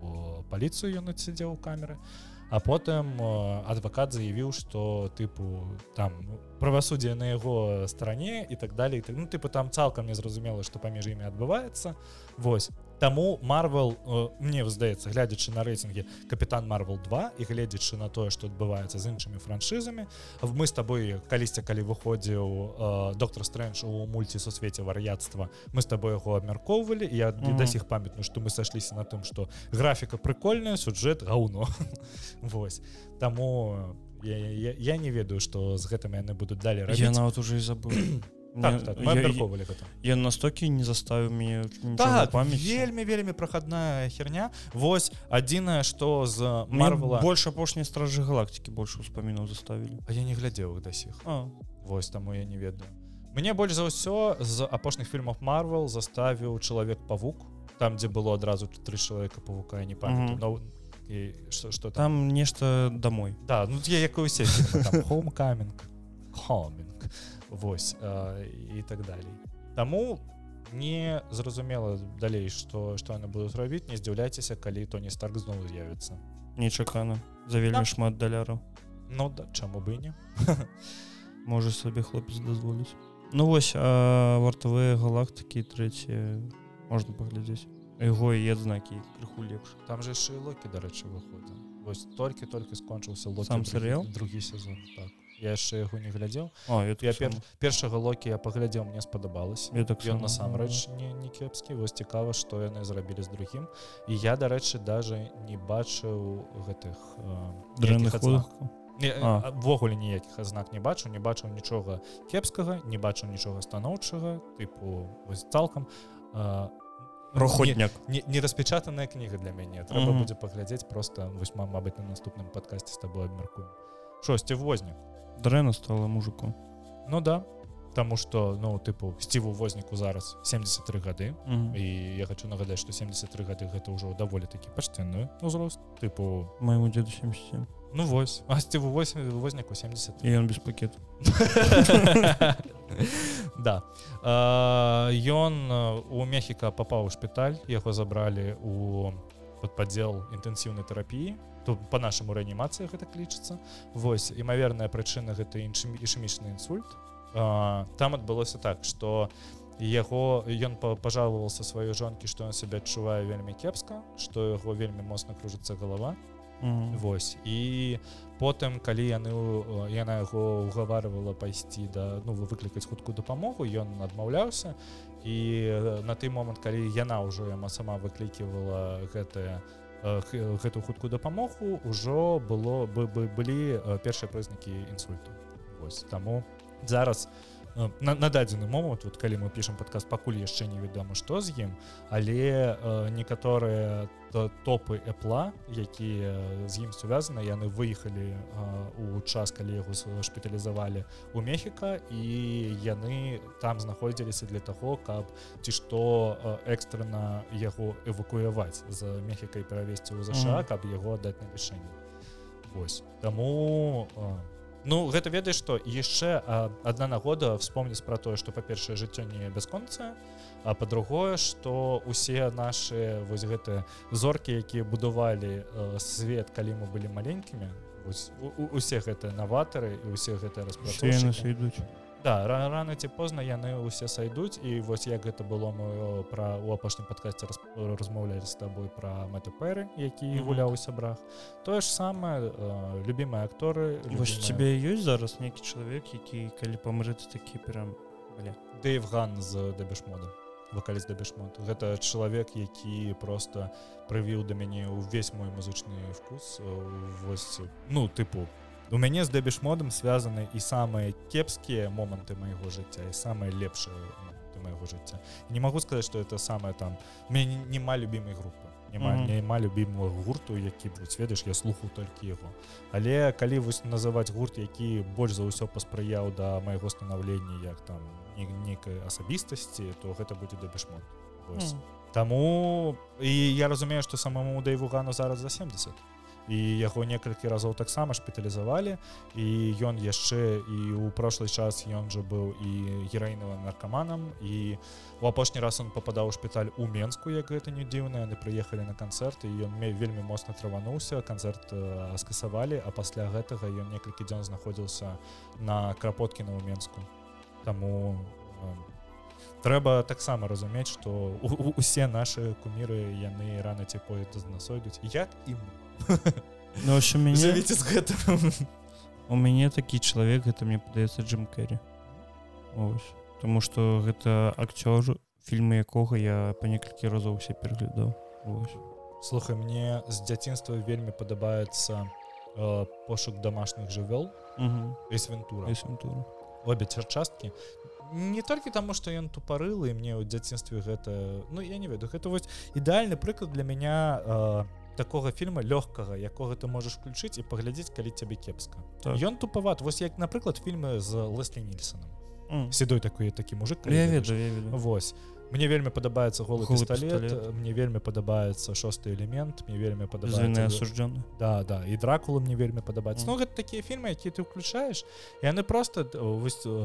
у паліцыю ён адсядзеў у камеры. а потым адвакат заявіў што тыпу там правасуддзе на яго старане і так далее так, ну тыпу там цалкам незразумела што паміж імі адбываецца. Вось Таму марвел мне здаецца глядзячы на рэйтинге капітан марвел 2 і гледзячы на тое што адбываецца з іншымі франшызамі мы з табой калісьці калі выходзіў э, доктор стрэндж у мульці сусвеце вар'яцтва мы з тобой яго абмяркоўвалі я mm -hmm. да сих памятаю што мы сышліся на тым што графіка прикольная сюжэт гаўно Вось *laughs* таму я, я, я не ведаю што з гэтым яны будуць далі я нават уже і забыл *clears throat* так, так, я настолькі не заставіў мне так, памяць вельмі вельмі прахадная херня. Вось адзінае што з марвала больш апошняй стражы галактыкі больш успамінаў заставілі А я не глядзеў да сіх Вось таму я не ведаю. Мне больш за ўсё з апошніх фільмаў марвел заставіў чалавек павук там дзе было адразу тры чалавека павука я не памятаю. Mm -hmm. і что, что там, там нешта домой. Да ну я якую хоум камінг хомінг Вось э, і так далей. Таму не зразумела далей што што яны будуць рабіць. Не здзіўляйцеся калі то не старк зноў з'явіцца. Нечакана. За вельмі да. шмат даляраў. Ну да чаму бы не. *laughs* Можа сабе хлопец дазволіць. Ну вось вартавыя галактыкі трэці можна паглядзець. Яго і адзнакі крыху лепш. Там же шылокі дарэчы выходзі вось толькі-толькі скончыўся сам серыял? другі сезон так я яшчэ яго не глядзеў я пер, першага локі я паглядзеў мне спадабалось так ён насамрэч не не кепскі вось цікава што яны зрабілі з другім і я дарэчы даже не бачыў гэтых дрэннахвогуле ніякіх азнак не бачу. Не бачыў нічога кепскага не бачыў нічога станоўчага тыпу вось цалкам проходняк не, не, не распечатаная кніга для мяне. Трэба mm -hmm. будзе паглядзець просто вось мабыць на наступным падкасці з тобой абмяркую шосьці возня дрэнна стала мужику. Ну да. Таму что ну тыпу сціву возніку зараз 73 гады. Mm -hmm. і я хочу нагадаць что 73 гады гэта ўжо даволі такі пачтенную узрост тыпу моему деду 77 Ну вось а сціву 8 возніку 70 і ён без пакету. *laughs* Да. Ён у мехіка папаў у шпіталь яго забралі у под падзел інтэнсіўнай тэрапіі то по-нашаму рэанімацыя гэта клічыцца. Восьось імаверная прычына гэта іншым ішемічны інсульт. А, там адбылося так что яго ён пажалавался сваёй жонкі што ён сябе адчувае вельмі кепска што яго вельмі моцна кружыцца голова mm -hmm. восьось і потым калі яны яна яго угаварвала пайсці да ну вы выклікаць хуткую дапамогу ён адмаўляўся. І на той момант калі яна ўжо яма сама выкліківала гэтае гэту хуткую дапамогу ўжо было бы бы былі першыя прызнакі інсульту. Вось таму зараз на, на дадзены момант вот калі мы пішам падказ пакуль яшчэ невядома што з ім але некаторыя топы эпла якія з ім сувязаны яны выехалі у час калі яго шпіталізавалі у мехіка і яны там знаходзіліся для таго каб ці што экстрана яго эвакуяваць з мехікай перавесці ў ЗША каб яго аддаць на лішэнне Вось таму Ну гэта ведаеш што яшчэ адна нагода вспомніць пра тое што па-першае жыццё не бясконцае а па-другое что усе наши вось гэтыя зоркі якія будавалі свет калі мы былі маленькімі усе гэтыя наватары і усе гэтыя распрацоўчыкі да рано ці позна яны ўсе сайдуць і вось як гэта было мы пра у апошнім падкасці размаўлялі з табой пра мэтапэры які mm -hmm. гуляў у сябрах тое ж самае э, любімыя акторы вось цябе ёсць зараз нейкі чалавек які калі памрыць такі прям Дэйв ган з дэбешмодам вакаліст дэбешмонт гэта чалавек які просто прывіў да мяне ўвесь мой музычны вкус вось ну тыпу у мяне з дэбешмодам связаны і самыя кепскія моманты майго жыцця і самыя лепшыя майго жыцця. Не могу сказаць что это самое там мяне няма любимой группы няма mm -hmm. няма любимого гурту які будь ведаеш я слухаў толькі яго. Але калі вось называць гурт які больш за ўсё паспрыяў да майго станаўлення як там нейкай асабістасці то гэта будзе дэбешмот mm. Таму і я разумею што самому дэйвугану зараз за 70 і яго некалькі разоў таксама шпіталізавалі. І ён яшчэ і ў прошлый час ён жа быў і гераінавым наркаманам. І у апошні раз он попадаў у шпіталь у менску як гэта не дзіўна. Яны прыехалі на канцэрт і ён меў вельмі моцна травануўся. Канцэрт скасавалі а пасля гэтага ён некалькі дзён знаходзіўся на крапоткі на менску. Таму трэба таксама разумець што усе наши куміры яны рано ці поеду знасойдуць як і мы Ну, у мяне Завіце з гэтым. у мяне такі чалавек гэта мне падаецца Джим Керрі Таму што гэта акцёр фільмы якога я па некалькі разоў усе пераглядаў слухай мне з дзяцінства вельмі падабаецца э, пошук домашніх жывёл вентура. Вентура. Обе часткі не толькі таму што ён тупарылы мне ў дзяцінстве гэта ну я не веду гэта вось ідэальны прыклад для меня э, такога фільма лёгкага якога ты можаш включыць і паглядзець калі цябе кепска так. ён тупават вось як напрыклад фільмы з леслі нільсоном. Mm. седой такой такі мужик я ведаю, я ведаю. Вось мне вельмі падабаецца голы пісталет мне вельмі падабаецца шосты элемент мне вельмі падабаецца асуждёны да да і дракула мне вельмі падабаецца mm. ну гэта такія фільмы якія ты включаешь яны просто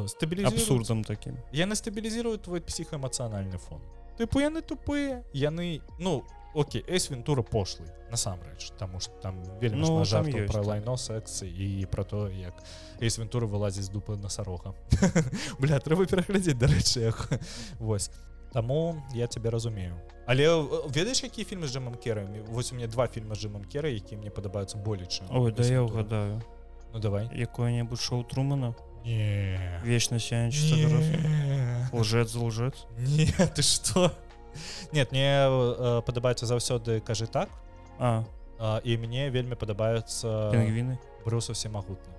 стабілі абсурдам таким. Яны стабілізируют твой псіхаэмацыянальны фон. Тыпу яны тупыя яны ну у Окей, Эйс Вентура пошлый, насамрэч, таму што там вельмі ну, жартаў пра лайно сексы і пра то, як Эйс Вентура вылазіць дупы насарога. *laughs* Бля, трэба пераглядзець, дарэчы, як... Вось. Таму я цябе разумею. Але ведаеш, якія фільмы з Джымам Керам? Вось у мне два фільмы з Джымам Кера, якія мне падабаюцца болечы. Ой, да я ўгадаю. Ну давай. Якое-небудзь шоу Трумана? Не. Вечна сянчыцца. Лжец, лжец? Не, ты што? Нет мне э, падабаецца заўсёды кажы так а. А, і мне вельмі падабаюцца віны брусу всемагутны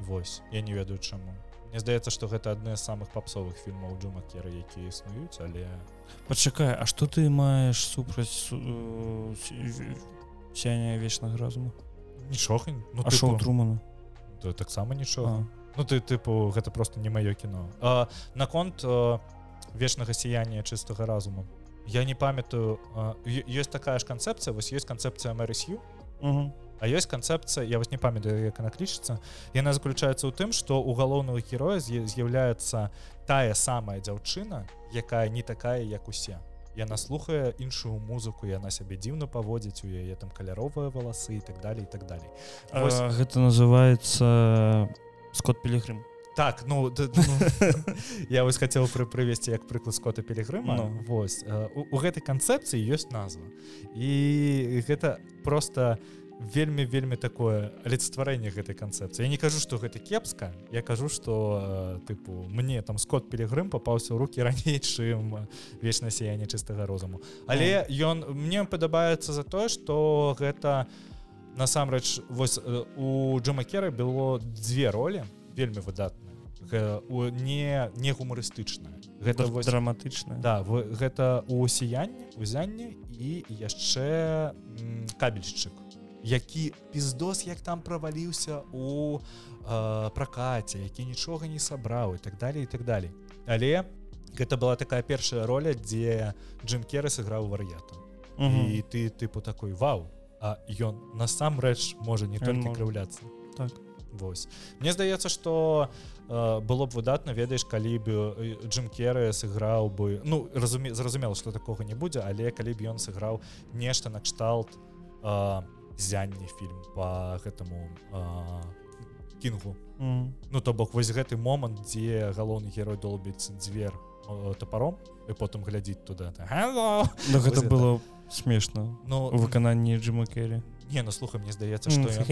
Вось. Я не ведаю чаму. Мне здаецца што гэта адны з самых папсовых фільмаў джума керы якія існуюць але пачакай А што ты маеш супраць сяня вечнага разуму нічога ну, тыпу... трумана? Таксама нічога. Ну ты тыпу гэта просто не маё кіно. Наконт у вечнага сіяння чыстага разуму. Я не памятаю ёсць такая ж канцэпцыя вось есть канцэпцыя мэрысю а ёсць канцэпцыя я вас не памятаю як она клічыцца. Яна заключаецца ў тым што у галоўнага героя з'яўляецца тая самая дзяўчына якая не такая як усе. Яна слухае іншую музыку яна сябе дзіўна паводзіць у яе там каляровыя валасы і так далее і так далей. Вось... гэта называется скот пілігрым так ну, ну. *laughs* Я вось хацеў пры прывесці як прыклад скота пелегрыма ну. Вось у, гэтай канцэпцыі ёсць назва. І гэта просто вельмі вельмі такое алецтварэнне гэтай канцэпцыі. Я не кажу што гэта кепска я кажу што тыпу мне там скот пелегрым папаўся ў руки *laughs* раней чым вечна сяянне чыстага розуму. Але ён мне падабаецца за тое што гэта насамрэч вось у джамакера было дзве ролі вельмі выдатна не не гумарыстычная. Гэта вось драматычна да вы гэта у сіянне узянне і яшчэ кабельшчык які піздос як там праваліўся у э, пракаце які нічога не сабраў і так далее і так далей. Але гэта была такая першая роля дзе Джим керы сыграў вар'ята. І ты тыпу такой вау! А ён насамрэч можа не толькі крыўляцца. Так Вось. Мне здаецца што э, было б выдатна ведаеш калі б Джим керы сыграў бы ну разуме зразумела што такога не будзе але калі б ён сыграў нешта накшталт э, зянне фільм по гэтаму э, кінгу. Mm. Ну то бок вось гэты момант дзе галоўны герой долбіць дзвер э, топаром і потым глядзіць туда ну, гэта было смешна. Ну выкананні Джима керри. Не ну слухай мне здаецца што mm,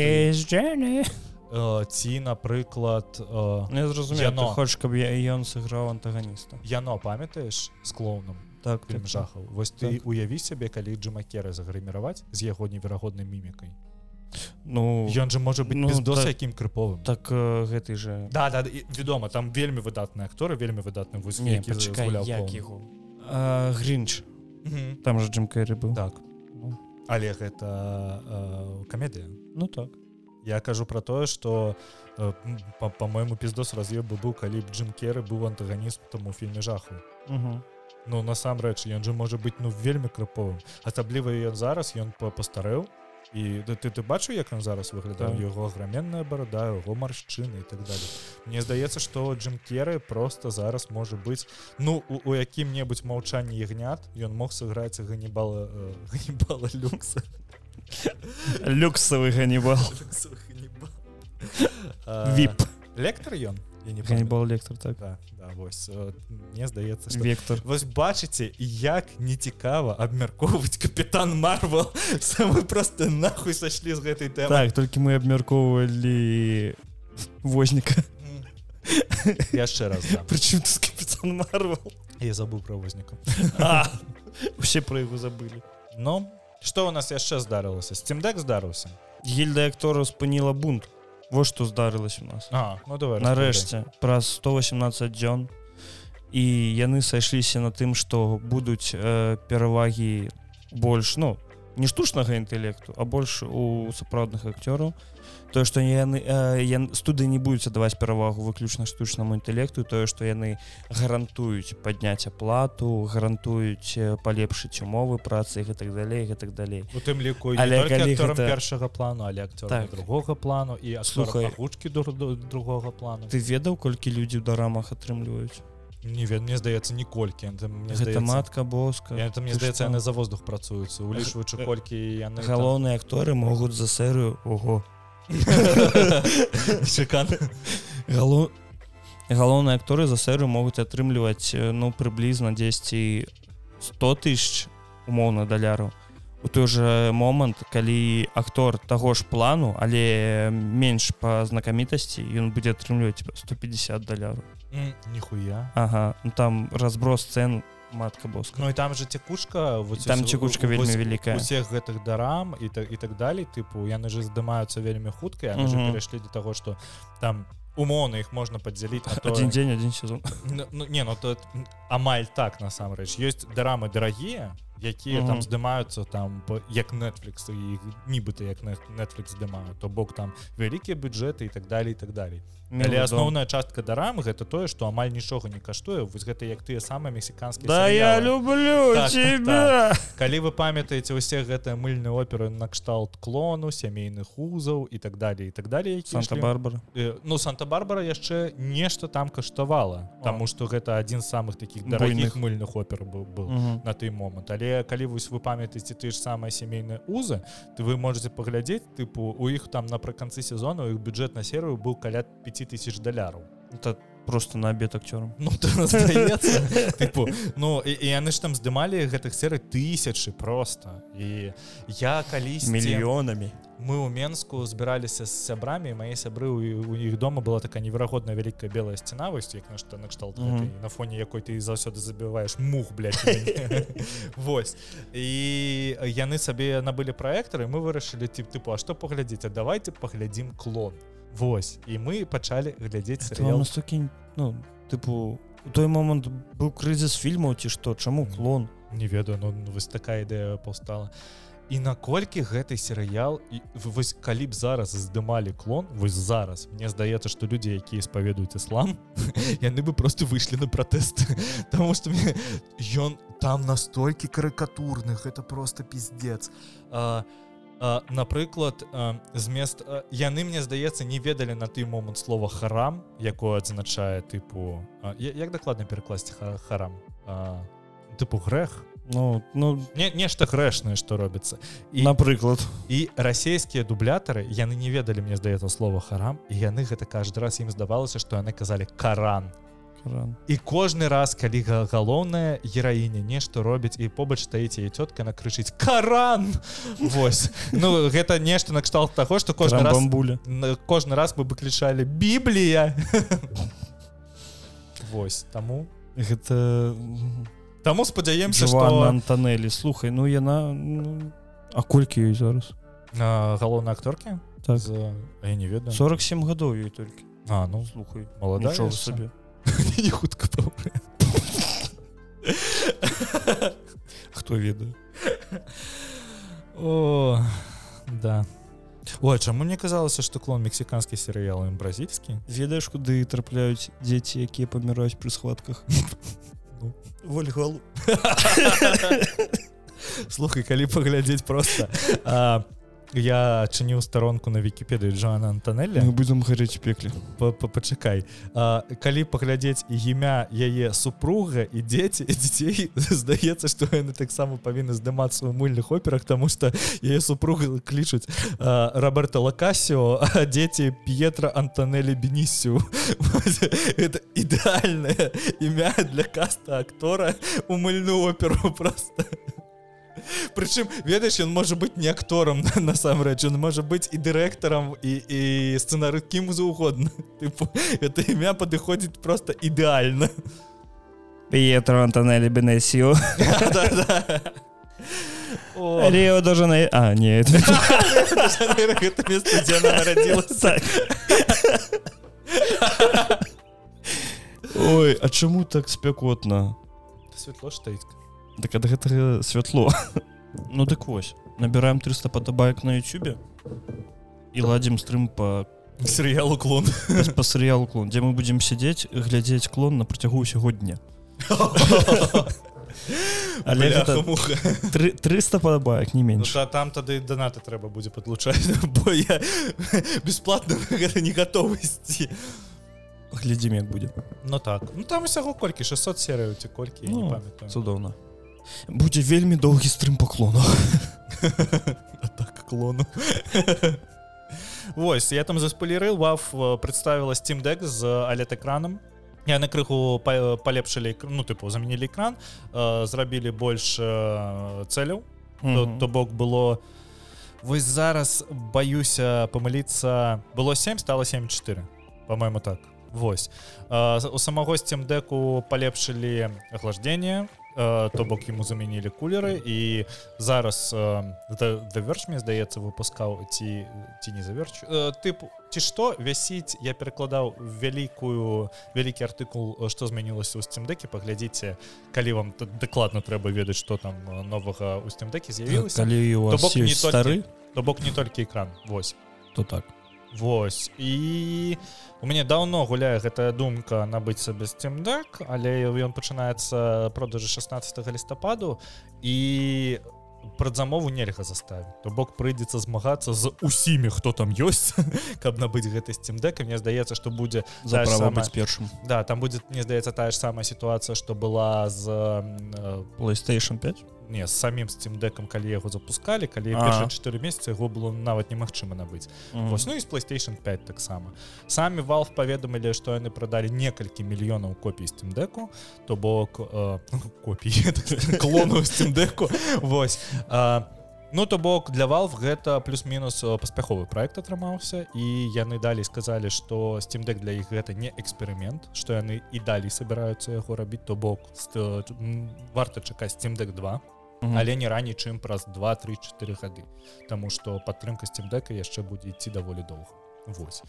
э, ці напрыклад э, Ну, я зразумею Яно. ты хочаш каб я ён сыграў антаганіста яно памятаеш з клоуном? Так так, так. жахаў вось ты уяві сябе калі джимакеры загрыміраваць з яго неверагоднай мімікай ну ён жа можа быць ну, ну, без так- якім крыповым так э, гэты же. Да да і вядома там вельмі выдатны акторы вельмі выдатны вось не пачакай яго гринч Мгм. там же джим кэрри быў так. Ну. але гэта э, камедыя ну так я кажу про тое что э, па- по-моему пиздос раз'еб бы быў калі б джим керы быў антаганістам у фільме жаху. Мгм. ну насамрэч ён же можа быць ну вельмі крыповым. Асабліва ён зараз ён па- пастарэў. І да, ты ты бачыў як ён зараз выглядаў Так. яго аграменная барада яго маршчыны і так далее Мне здаецца што джим керы просто зараз можа быць ну у, у якім-небудзь маўчанні ягнят ён мог сыграць ганнібала э, *laughs* ганнібала люкса *laughs* люксавы ганнібал А, вип. Лектор ён ганнібал лектор так. Да, да, вось э, мне здаецца что вектор. Вось бачыце як нецікава абмяркоўваць капітан марвел. *laughs* Самы просто нахуй сашлі з гэтай тэмы. Так толькі мы абмяркоўвалі возніка. Яшчэ раз да. *laughs* прычым капітан марвел. Я забыл про возніка. Усе про яго забылі Ну что у нас яшчэ здарылася стимдек здарыўся гільда актораў спыніла бунт. Вот што здарылася у нас. А ну давай нарэшце праз 118 дзён і яны сайшліся на тым што будуць э, перавагі больш ну не штучнага інтэлекту а больш у сапраўдных акцёраў тое што яны ян, студыі не будуць аддаваць перавагу выключна штучнаму інтэлекту тое што яны гарантуюць падняць аплату гарантуюць палепшыць умовы працы і гэтак далей гэтак далей у тым ліку Але гэта- першага плану але Так. другога плану і Слухай. агучкі другога плану ты ведаў колькі людзі ў дарамах атрымліваюць не вед мне здаецца ніколькі это мне гэта здаецца матка боска. Я, это, мне здаецца яны за воздух працуюцца улічваючы Г- колькі яны галоўныя акторы могуць за серыю ого. *laughs* Шикарно. Гало... галоўныя акторы за серыю могуць атрымліваць э, ну прыблізна 10 100 тысяч умоўна даляраў у той же момант калі актор таго ж плану але менш па знакамітасці ён будзе атрымліваць 150 даляраў Нихуя. Ага ну, там разброс цен матка боска Ну і там же цекушка вот там у- вельмі вось вялікая усіх гэтых дарам і так і так далей тыпу яны же здымаюцца вельмі хутка яны же Мгм. перайшлі до того что там умоўна іх можна падзяліць на тое- один дзень один сезон Ну, ну, не ну то амаль так насамрэч ёсць дарамы дарагія якія там Мгм. здымаюцца там як Netflix і нібыта як Net- Netflix здымаю то бок там вялікія бюджэты і так далей і так далей але Мелодрам. асноўная частка дарам гэта тое што амаль нічога не каштуе вось гэта як тыя самыя мексіканскія да я серыялы. люблю Так, так, тебя калі вы памятаеце усе гэтыя мыльныя оперы накшталт клону сямейных узаў і так далее і так далее санта-барбара Э, ну санта-барбара яшчэ нешта там каштавала. Таму што гэта адзін з самых таких дарагіх мыльных опер быў был Мгм. на той момант але калі вось вы памятаеце ты ж самыя сямейныя узы то вы можете паглядзець тыпу у іх там напрыканцы сезона у іх бюджэт на серыю быў каля 5000 даляраў это просто на обед акцёрам Ну то здаецца *laughs* тыпу ну і, і яны ж там здымалі гэтых серый тысячы просто. І я калісь мільёнамі мы ў Мску збіраліся з сябрамі мае сябры у, у іх дома была такая неверагодная вялікая белая сцена вось як на што накшталт Мгм. гэтай, на фоне якой ты заўсёды забіваеш мух. *laughs* Вось і яны сабе набылі праектары мы вырашылі тип тыпу А што паглядзець а давайте паглядзім клон Вось. І мы пачалі глядзець Это настолькі ну тыпу у той момант быў крызіс фільмаў ці што чаму клон? Не ведаю ну ну, вось такая ідэя паўстала. І наколькі гэты серыял і вось калі б зараз здымалі клон вось зараз мне здаецца што людзі якія спаведуюць іслам *laughs* яны бы просто выйшлі на пратэст. *laughs* Таму што мне ён там настолькі карыкатурны гэта просто пиздец а, напрыклад змест яны мне здаецца не ведалі на той момант слова харам якое адзначае тыпу як дакладна перакласці ха- харам тыпу грэх? Ну ну не нешта грэшнае што робіцца. І напрыклад. і расійскія дублятары яны не ведалі мне здаецца слова харам і яны гэта каждый раз ім здавалася што яны казалі каран Ран. і кожны раз калі га- галоўная гераіня нешта робіць і побач стаіць яе цётка накрычыць каран! Вось. Ну гэта нешта накшталт таго што кожны раз бамбуля. кожны раз мы выключалі біблія! Вось таму. Гэта таму спадзяемся што антанелі слухай ну яна ну, а колькі ёй зараз? Галоўнай акторкі? Так. З... а я не ведаю. 47 гадоў ёй толькі. А ну слухай яшчэ. сабе *laughs* не хутка хто *laughs* ведае О да. Ой, чаму мне казалася што клон мексіканскі серыял ім бразільскі ведаеш куды трапляюць дзеці якія паміраюць пры схватках? Ну. вольгалу *laughs* слухай калі паглядзець просто. А, я чыніў старонку на вікіпедыю Джоана Антанелля мы будзем гарэць у пекле па- па- пачакай калі паглядзець імя яе супруга і дзеці дзяцей *laughs* здаецца што яны таксама павінны здымацца ў мыльных операх тому что яе супруга клічуць Роберта лакасіо дзеці П'етра Антанелі бенісю это *laughs* ідэальнае імя для каста актора у мыльную оперу просто *laughs* Прычым ведаеш ён можа быць не акторам *laughs* насамрэч ён можа быць і дырэктарам і, і сцэнары кім заўгодна *laughs* Тыпу, это імя падыходзіць просто ідэальна п'етро антанелі бенесіо О, Ріо даже на а не это Жанейро, гэта место дзе она нарадзілася так. Ой а чаму так спякотна святло штаіць Так ад гэтага святло ну дык вось. Набіраем 300 падабаек на Ютубе і ладзім стрым по серыялу клон па серыялу клон дзе мы будзем сядзець глядзець клон на працягу ўсяго дня. *laughs* Але гэта Бляха-муха. тры- 300 падабаек не Ну, менш та, там тады донаты трэба будзе падлучаць *laughs* бо я бесплатно на гэта не гатовы ісці глядзім як будзе Ну так. Ну там усяго колькі 600 серыяў ці колькі Ну, цудоўна будзе вельмі доўгі стрым паклонах так клону. *laughs* Вось *laughs* я там заспалерыл ваф представіла steam deck з алет экраном я на крыху па- палепшылі эк- ну тыпу заменілі экран э, зрабілі больш э, цэляў то, то бок было вось зараз баюся памыліцца было 7 стало 74 по-моему так. Вось. Э, у самого steam деку палепшылі охлаждение. э, то бок ему заменілі кулеры і зараз Verge, мне здаецца выпускаў ці ці не заверч тыпу ці што вясіць я перакладаў вялікую вялікі артыкул што змянілася ў стимдеке паглядзіце калі вам дакладна трэба ведаць што там новага ў стимдеке з'явілася. Калі у То стары? то бок не толькі экран. Вось. То так Вось. І у мяне даўно гуляе гэтая думка набыць сабе стимдек але ён пачынаецца продажы 16 лістападу і прадзамову нельга заставіць. То бок прыйдзецца змагацца з усімі хто там ёсць *laughs* каб набыць гэты стимдек мне здаецца што будзе за Тая ж права самая- быць першым. Да там будет мне здаецца тая ж самая сітуацыя што была з э, PlayStation 5 не з самім стимдекам калі яго запускалі калі першыя 4 месяцы яго было нават немагчыма набыць Вось, ну і з PlayStation 5 таксама. Самі Valve паведамілі што яны прадалі некалькі мільёнаў копій стимдеку то бок э, *laughs* копій клону стимдеку Вось а, ну то бок для Valve гэта плюс-мінус э, паспяховы проект атрымаўся і яны далей сказалі што стимдек для іх гэта не эксперымент што яны і далей собираюцца яго рабіць то бок варта чакаць стимдек 2 але не раней чым праз 2-3-4 гады. Таму што падтрымка стимдека яшчэ будзе ісці даволі доўга. Вось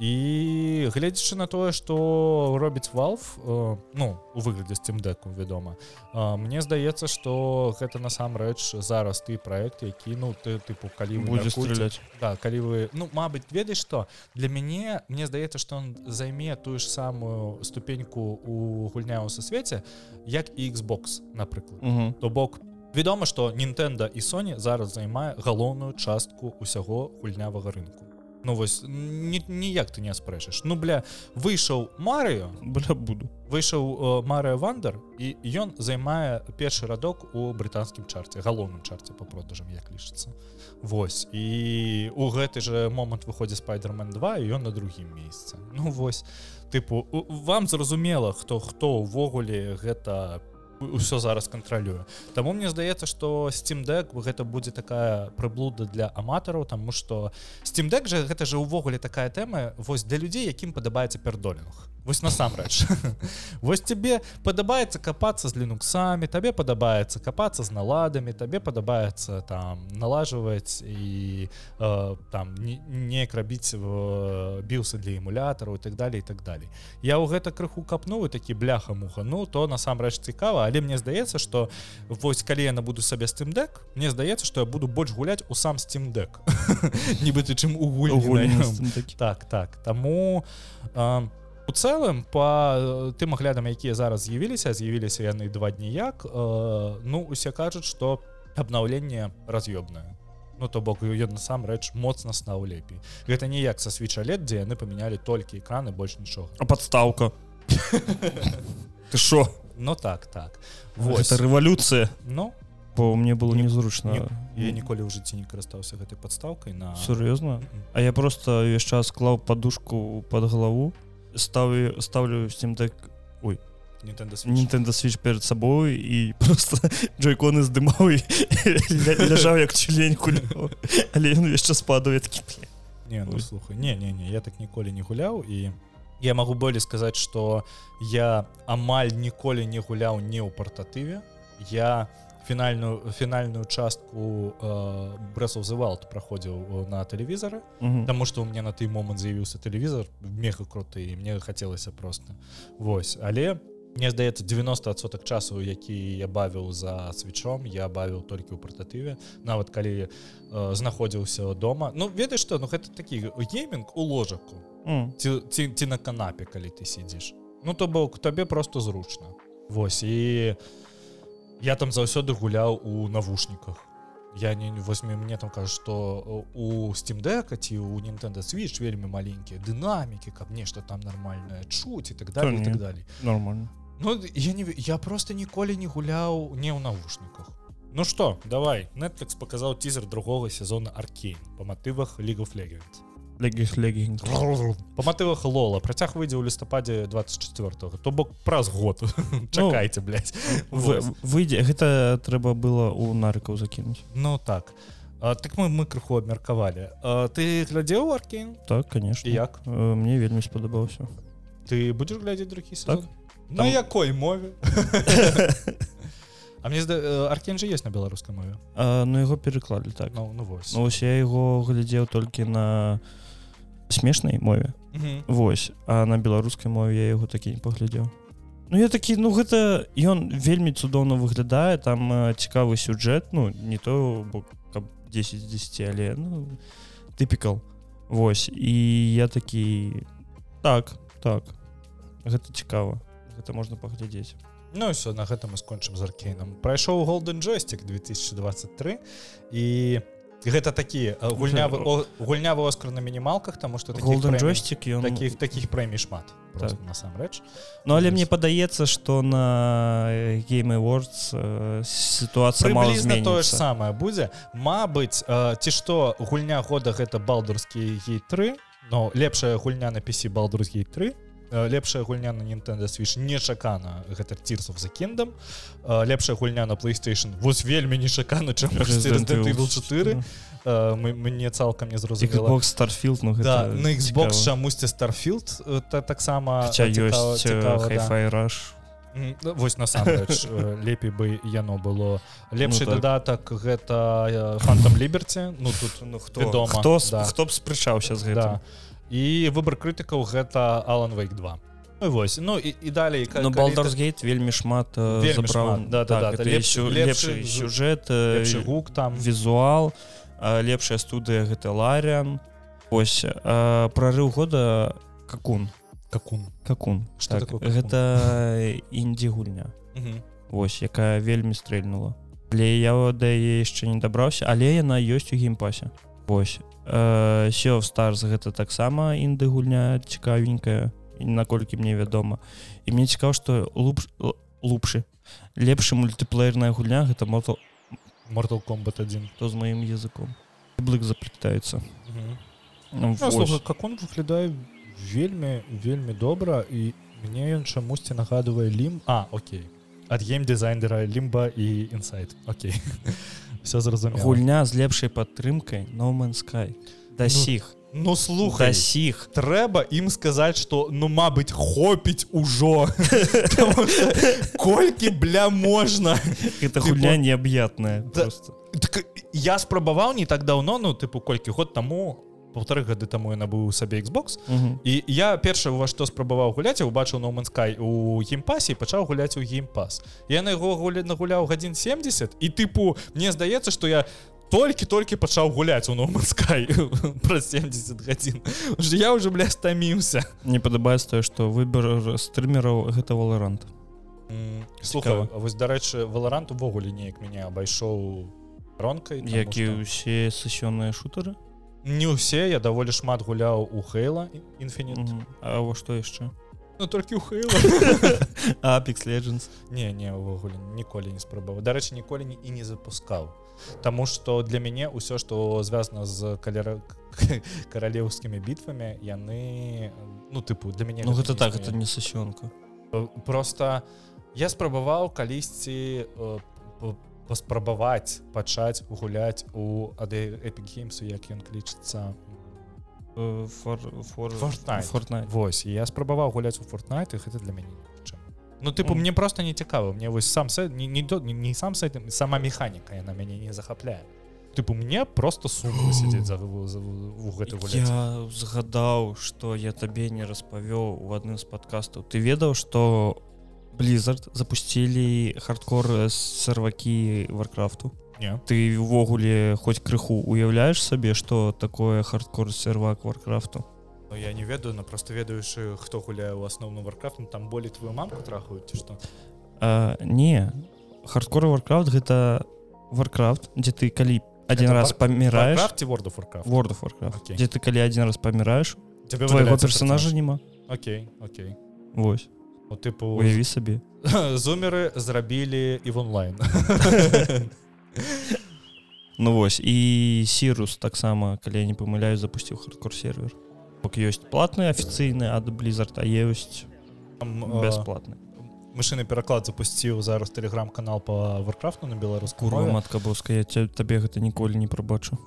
і гледзячы на тое што робіць Valve э, ну у выглядзе стимдеку вядома э, мне здаецца што гэта насамрэч зараз ты проект які ну ты тыпу калі будзе страляць Да, калі вы ну Мабыць ведаеш што для мяне мне здаецца што он займе тую ж самую ступеньку у гульня ў сусвеце як і Xbox напрыклад Мгм. то бок вядома што Нінтэнда і Sony зараз займае галоўную частку ўсяго гульнявага рынку Ну вось ніяк ты не спрэчаш Ну бля выйшаў Марыо бля буду. Выйшаў Марыя вандер і ён займае першы радок у брытанскім чарце галоўным чарце по продажам як лічыцца. Вось і у гэты же момант выходзіць спайдермен 2 і ён на другім месцы. Ну вось тыпу вам зразумела хто хто ўвогуле гэта ўсё зараз кантралюю Таму мне здаецца што steam deck гэта будзе такая прыблуда для аматараў тому что steam deck же гэта же ўвогуле такая тэма вось для людзей якім падабаецца пердолінг. Вось насамрэч. *laughs* Вось тебе падабаецца капацца з лінуксамі табе падабаецца капацца з наладамі табе падабаецца там налажваць і э, там неяк рабіць біўсы для эмулятараў і так далее і так далей. Я ў гэта крыху капну такі бляха муха ну то насамрэч цікава але мне здаецца что вось калі я набуду сабе steam deck мне здаецца что я буду больш гуляць у сам steam deck. *laughs* Нібыты чым у так так. Таму а у цэлым по э, тым аглядам якія зараз з'явіліся з'явіліся яны два дні як э, ну усе кажуць что абнаўленне раз'ёбнае. Ну то бок ён насамрэч моцна стаў лепей. Гэта не як са свеча лет дзе яны памянялі толькі экраны больш нічога. А подставка *laughs* ты шо Ну так так. Вот. Рэвалюцыя Ну. Бо мне было незручна я ніколі ў жыцці не карыстаўся гэтай подставкай на сур'ёзна А я просто ўвесь час клаў подушку под галаву ставлю ставлю steam deck ой Nintendo Switch. Nintendo Switch перед сабой і *laughs* просто джойконы здымаў ляжаў як членьку *laughs* але ён яшчэ спадуе такі не ну, слухай не не не я так ніколі не гуляў і я магу болей сказаць что я амаль ніколі не гуляў не ў партатыве я фінальную фінальную частку брэсаў завалт праходзіў на тэлевізары Таму што у меня на той момант з'явіўся тэлевізор мега круты і мне хацелася просто. Вось але мне здаецца 90сотак часу які я бавіў за свечом я бавіў толькі ў партатыве нават калі знаходзіўся дома. Ну ведаеш што ну гэта такі гейминг у ложаку ці, ці, ці на канапе калі ты сидзіш Ну то бок табе просто зручна Вось і я там заўсёды гуляў у навушніках я не возьме мне там кажу что у steam дека ці у Nintendo switch вельмі маленькія дынамікі каб нешта там нормальное чуць і так далее так далее нормально. Ну я не я просто ніколі не гуляў не ў навушніках Ну что давай. Netflix показаў тизер другого сезона аркейн по матывах League of Legends по матывах лола працяг выйдзе ў лістападзе 24 то бок праз год. *laughs* Чакайце ну, выйдзе гэта трэба было у нарыкаў закінуць. Ну так. А, так мы мы крыху абмеркавалі. Ты глядзеў аркейн так конечно. Як? Мне вельмі спадабаўся ты будзеш глядзець другі так? на якой мове? *laughs* А мне аркен же есть на беларускай мове? Ну яго пераклалі так. Ну, ну, вось. Ну, вось я его глядзеў толькі на смешнай мове Вось а на беларускай мове я яго такі не паглядзеў Ну я такі ну гэта ён вельмі цудоўна выглядае там цікавы сюджэт ну не то бок каб 10 10 але ну, тыпікал. Вось і я такі так так гэта цікава гэта можна паглядзець. Ну все на гэта мы скончым з аркейнам прайшоў голден джойстик 2023 і гэта такі гульнявы гульнявы оскар на мінімалках тому что джойстик таких таких прэмій шмат так. насамрэч Ну але мне падаецца что на game awards ситуация тое ж самае будзе Мабыць ці што гульня года гэта балдурскі гей 3 но лепшая гульня на PC балдурскі 3 лепшая гульня на Nintendo Switch нечакана. Гэта тирсов за кендам лепшая гульня на PlayStation вось вельмі нечакана чым 4 мне цалкам не зразумела. Starfield ну, да, на Xbox чамусьці starfield таксама раш вось насамрэч *laughs* лепей бы яно было. Лепшы ну, так. дадатак гэта фантом ліберці ну тут ну хто дома хто, да. хто б спрачаўся з гэтым. Да і выбор крытыкаў гэта Алан вейк 2 ну, вось. Ну і, і далей ну, балдарсгейт вельмі шмат да, да, да, лепш, лепшы сюжэт гук там. візуал лепшая студыя гэта ларян ось прорыў года какун. Какун. Какун. Так, гэта індзі гульня Вось якая вельмі стрэльнула. Але я да яшчэ не дабраўся але яна ёсць у геймпасе. Вось Sea of Stars гэта таксама інды гульня цікавенькая наколькі мне вядома і мне цікаў што луп лупшы лепшы мультиплеерная гульня гэта мото Mortal Kombat 1 то з маім языком? Блык заплетаецца ну, как он выглядае вельмі вельмі добра і мне ён чамусьці нагадывае лім а Окей. Ад гейм дызайнера лімба і інсайт Окей *laughs* все зразумела гульня з лепшай падтрымкай no man sky да сіх ну, ну слухай. Сіх трэба ім сказаць что ну мабыць хопіць ужо. *laughs* Колькі бля можна. Это гульня неаб'ятная так, я спрабаваў не так даўно ну тыпу колькі год таму полторы гады таму я набыў сабе Xbox. І я перша ува што спрабаваў гуляць убачыў номанскай у геймпасе пачаў гуляць у геймпас. Я на яго гуля нагуляў гадзін 70 і тыпу мне здаецца што я толькі-толькі пачаў гуляць у номанскай *laughs* праз 70 гадзін. Я уже бля стаміўся. Не падабаецца тое што выбор стрымераў гэта валарант слухай вось дарэчы валарант увогуле неяк мяне абайшоў ронкай які ўсе сесённыя шутары не ўсе я даволі шмат гуляў у хейла інфіні А во што яшчэ? Ну толькі у хейла апекс legends. Не не увогуле ніколі не спрабаваў. Дарэчы ніколі не і не запускаў. Таму што для мяне ўсё што звязана з каля *laughs* каралеўскімі бітвамі яны ну тыпу для мяне ну, гэта так это не сасёнка просто я спрабаваў калісьці по паспрабаваць пачаць гуляць у ад эпігеймсу як ён клічыцца Вось я спрабаваў гуляць у фортнайт гэта для мяне Ну тыпу мне просто не цікава. Мне вось сам сет не, не, не, не сам с этим сама механіка яна мяне не захапляе. Тыпу мне просто сумна *gasps* сядзець за, за, за, гэты я згадаў что я табе не распавёў у адным з подкастаў ты ведаў что у blizzard запустили хардкор сервакі варкрафту не ты увогуле хоць крыху уяўляешь сабе что такое хардкор сервак варкрафту ну, я не ведаю но просто ведаеш хто гуляе у асноўным варкрафтом там болей твою мамку трахаюць что? Не. Хардкор варкрафт гэта варкрафт дзе ты калі один это раз паміраешь дзе ты калі один раз паміраеш твоего персонажа няма Окей Окей. Вось Ну, тыпу уяві сабе зумеры зрабілі і в онлайн. *laughs* Ну вось і сірус таксама калі я не памыляю запусціў хардкор сервер. Бок ёсць платны афіцыйны ад блізарта ёсць бясплатны машины пераклад запусціў зараз телеграм-канал по варкрафту на беларуску матка боска я табе гэта ніколі не прабачу.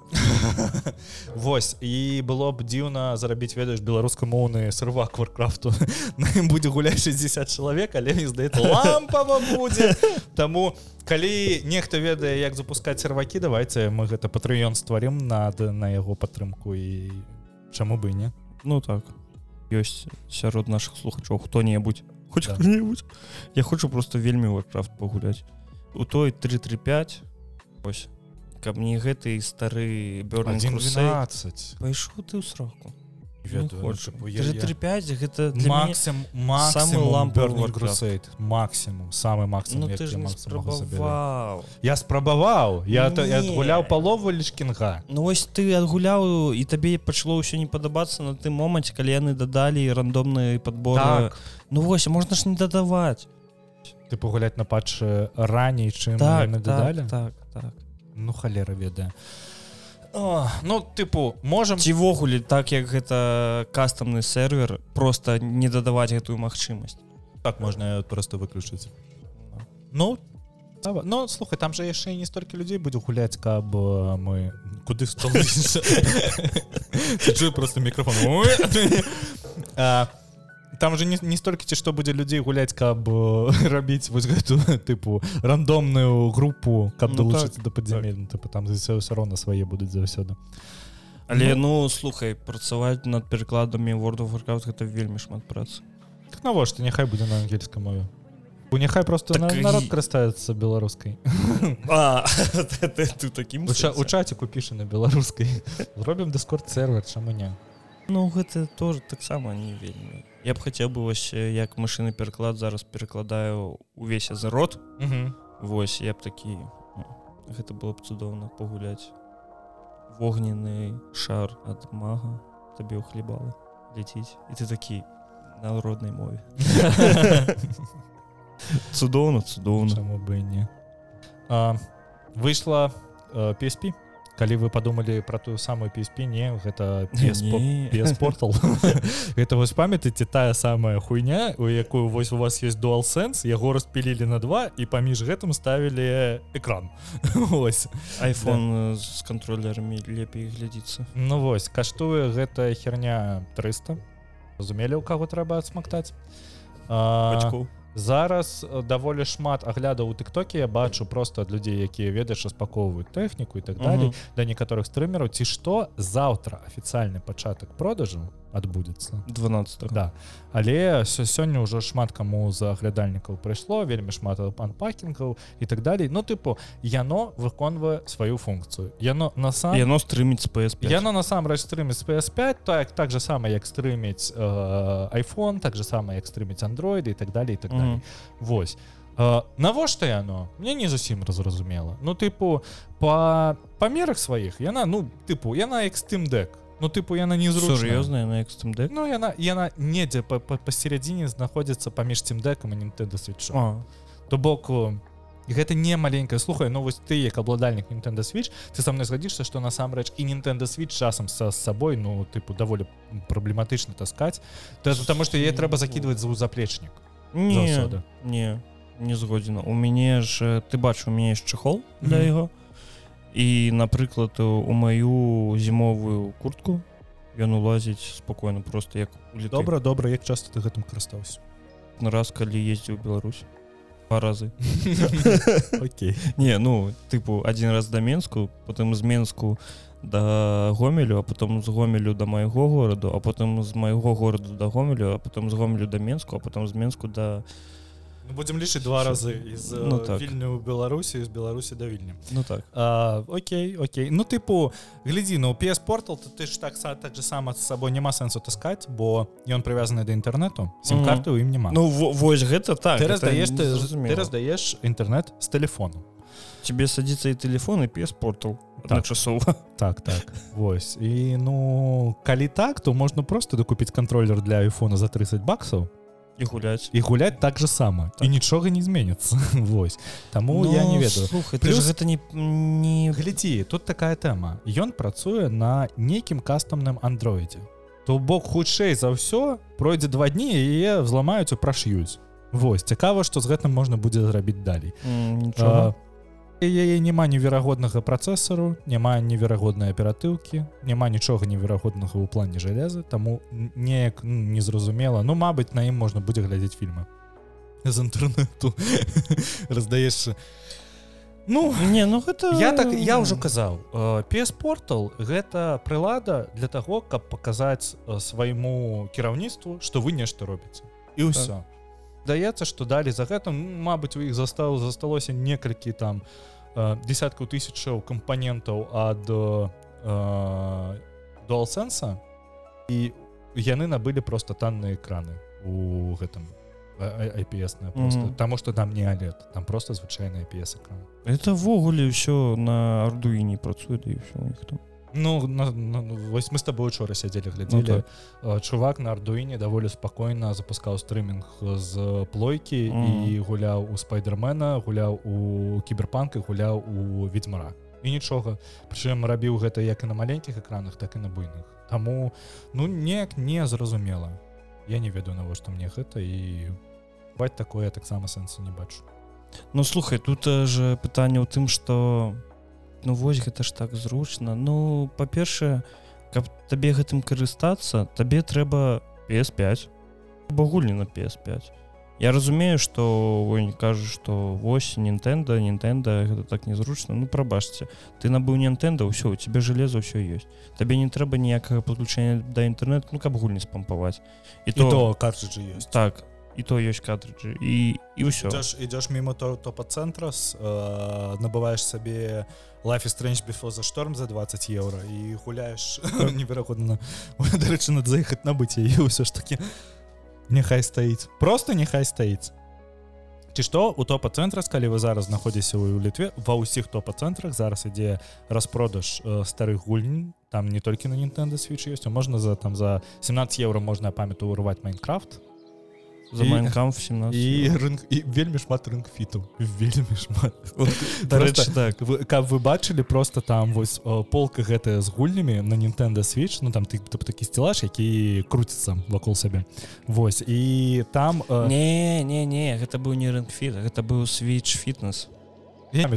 *laughs* Вось і было б дзіўна зарабіць ведаеш беларускамоўны сервак варкрафту. *laughs* На ім будзе гуляць 60 чалавек але не здаецца *laughs* лампава будзе. Таму калі нехта ведае як запускаць сервакі давайте мы гэта патрыён стварым над на яго падтрымку і чаму бы не. Ну так ёсць сярод наших слухачоў хто-небудзь хоть да. кто-нибудь я хочу просто вельмі варкрафт пагуляць у той 335 ось. Каб мне гэты стары бёр 12 пайшоў ты ў сроку гэта максим самый лампсейт максимум самый максимум ну, я спрабаваў я адгуляў палову лішкінга Ну ось ты адгуляў і табе пачало ўсё не падабацца на тым моманце калі яны дадалі рандомны подбор так. Ну вось можна ж не дадаваць ты пагуляць на патчы раней чым так, дадалі так, так, так. ну халера ведае а О, ну тыпу можем. Цівогуле так як гэта кастамны сервер просто не дадаваць гэтую магчымасць так можна просто выключыць ну ну слухай там же яшчэ не столькі людзей будзе гуляць каб мы. Куды *laughs* просто мікрофон *laughs* там же не, не столькі ці што будзе людзей гуляць каб *laughs* рабіць вось гэту тыпу рандомную групу каб ну, долучыцца так, да падзямель так. там все ўсё роўна свае будуць заўсёды але ну, ну слухай працаваць над перакладамі of Warcraft гэта вельмі шмат працы. Так навошта няхай будзе на ангельскай мове няхай просто так, на, народ карыстаецца беларускай *laughs* *laughs* таким у чаціку піша на беларускай робім дыскорд сервер чаму не Ну гэта тоже таксама не вельмі я б хацеў бы вось як машины пераклад зараз перакладаю увесь за рот. Вось я б такі гэта было б цудоўна пагуляць вогненны шар ад мага табе ў хлебала ляціць і ты такі на роднай мове *laughs* цудоўна цудоўна бы не. А, выйшла э, PSP калі вы подумалі про тую самую PSP не гэта спортал это вось памятаеце тая самая хуйня у якую вось у вас есть дуал сэнс яго распілілі на два і паміж гэтым ставілі экран. *laughs* Ось iPhone да. з контроллерамі лепей глядзіцца. Ну вось каштуе гэтая херня 300 разумелі у каго трэба адсмактаць? Бачку зараз даволі шмат аглядаў у тыктоке я бачу просто ад людзей якія ведаеш распаковваюць тэхніку і так далей uh -huh. да некаторых стрымераў ці што заўтра афіцыяльны пачатак продажу адбудзецца 12 да. Але сёння ўжо шмат каму за аглядальнікаў прыйшло вельмі шмат панпакінгаў і так далей. Ну тыпу яно выконвае сваю функцыю. Яно на сам яно стрыміць PS яно насамрэч стрыміць PS5 так так же сама як стрыміць э, iPhone так же сама як стрыміць андроиды і так далей і так далей. Mm -hmm. Вось навошта яно? Мне не зусім разразумела. Ну тыпу по памерах сваіх яна ну тыпу яна экстым дек Ну тыпу яна не сур'ёзная на дек Ну яна яна недзе пасередзіне знаходзіцца паміж цім дэкам і Nintendo switch. То боку. Гэта не маленькая слухай ну вось ты як абладальнік Nintendo switch ты са мной згадзішся што насамрэч і Nintendo switch часам са сабой ну тыпу даволі праблематычна таскаць потому что е трэба закидывать за заплечнік не не не згодзіна у мяне ж ты бачу у мяне чехол для яго mm -hmm і напрыклад у маю зімовую куртку ён улазіць спокойно просто як добра добра як часто ты гэтым карыстаўся? На раз калі ездзіў Беларусь. Два разы. *laughs* Не ну тыпу один раз да менску потым з менску да гомелю а потом з гомелю до майго гораду а потым з майго гораду да гомелю а потом з гомелю да менску а потом з менску да до Ну, будем лічыць два разы из ну, так. вільню беларусі з беларусі да вільні ну так. А, Окей Окей. Ну тыпу глядзі ну PS портал то ты ж так так же сама з сабой няма сэнсу таскаць бо ён прывязаны да інтэрнету сім-карты ў ім няма Ну вось гэта так ты раздаеш ты, ты раздаеш інтэрнет з телефону тебе садзіцца і телефон і PS портал часова так. так Вось. І ну калі так то можна просто докупіць контроллер для айфона за 30 баксаў і гуляць і гуляць так же сама так. і нічога не зменится *laughs* Вось. Таму Но, я не ведаю слухай, Плюс... гэта не не глядзі тут такая тэма ён працуе на нейкім кастомным андроідзе то бок хутчэй за ўсё пройдзе два дні яе взламаюць у праш'юць Вось. Цікава што з гэтым можна будзе зрабіць далей mm, яе няма неверагоднага працэсару няма неверагоднай аператыўкі няма нічога неверагоднага ў плане жалеза таму неяк незразумела. Ну мабыць на ім можна будзе глядзець фільмы. З інтэрнету *laughs* раздаеш. Ну не ну гэта я так я ўжо казаў PS портал гэта прылада для таго каб паказаць свайму кіраўніцтву што вы нешта робіце. І ўсё. Так. даецца што далі за гэтым Мабыць у іх застаў засталося некалькі там у Э, десяткаў тысячаў кампанентаў ад дуалсенса і яны набылі просто танныя экраны у гэтым IPS mm -hmm. таму что там не алет там просто звычайная IPS экран это-ввогуле ўсё на ардуіне працуе да і ўсё у них там Ну, на, на, вось мы с тобой учора сядзелі глядзелі ну, так. чувак на ардуіне даволі спакойна запускаў стрымінг з плойкі mm. і гуляў у спайдермена гуляў у кіберпанка гуляў у ведьмара і нічога прычым рабіў гэта як і на маленькіх экранах так і на буйных Таму ну неяк не зразумела я не ведаю навошта мне гэта і баць такое таксама сэнсу не бачу. Ну слухай тут же пытанне ў тым что у ну вось гэта ж так зручна ну па-першае каб табе гэтым карыстацца табе трэба PS5 багульні на PS5 Я разумею что вы не кажу что вось Нтэнда Нтэнда гэта так незручна ну прабачце ты набыў Нтэнда ўсё у тебе железо ўсё ёсць табе не трэба ніякага подключення да інтэрнет ну каб гульні спампаваць і то, то карджы ёсць так і то ёсць кадрыджы і і ўсё ідзеш мимо то то па цэнтра э, набываеш сабе лайф стрэнч біфо за шторм за 20 еўра і гуляеш *laughs* неверагодна дарэчы над заехаць набыць і ўсё ж таки. Няхай стаіць просто няхай стаіць ці што у топа-цэнтрах калі вы зараз знаходзіся ў літве ва ўсіх топа-цэнтрах зараз ідзе распродаж э, старых гульнь там не толькі на Nintendo switch ёсць можна за там за 17 евро можна памяту урваць майнкрафт за майнкам 17 і рынг і вельмі шмат рынкфіту вельмі шмат. *laughs* Дарэчы так. вы, каб вы бачылі просто там вось полка гэтая з гульнямі на Nintendo switch ну там ты такі стеллаж які круціцца вакол сябе Вось і там не не не гэта быў не рынкфіт гэта быў switch фітнес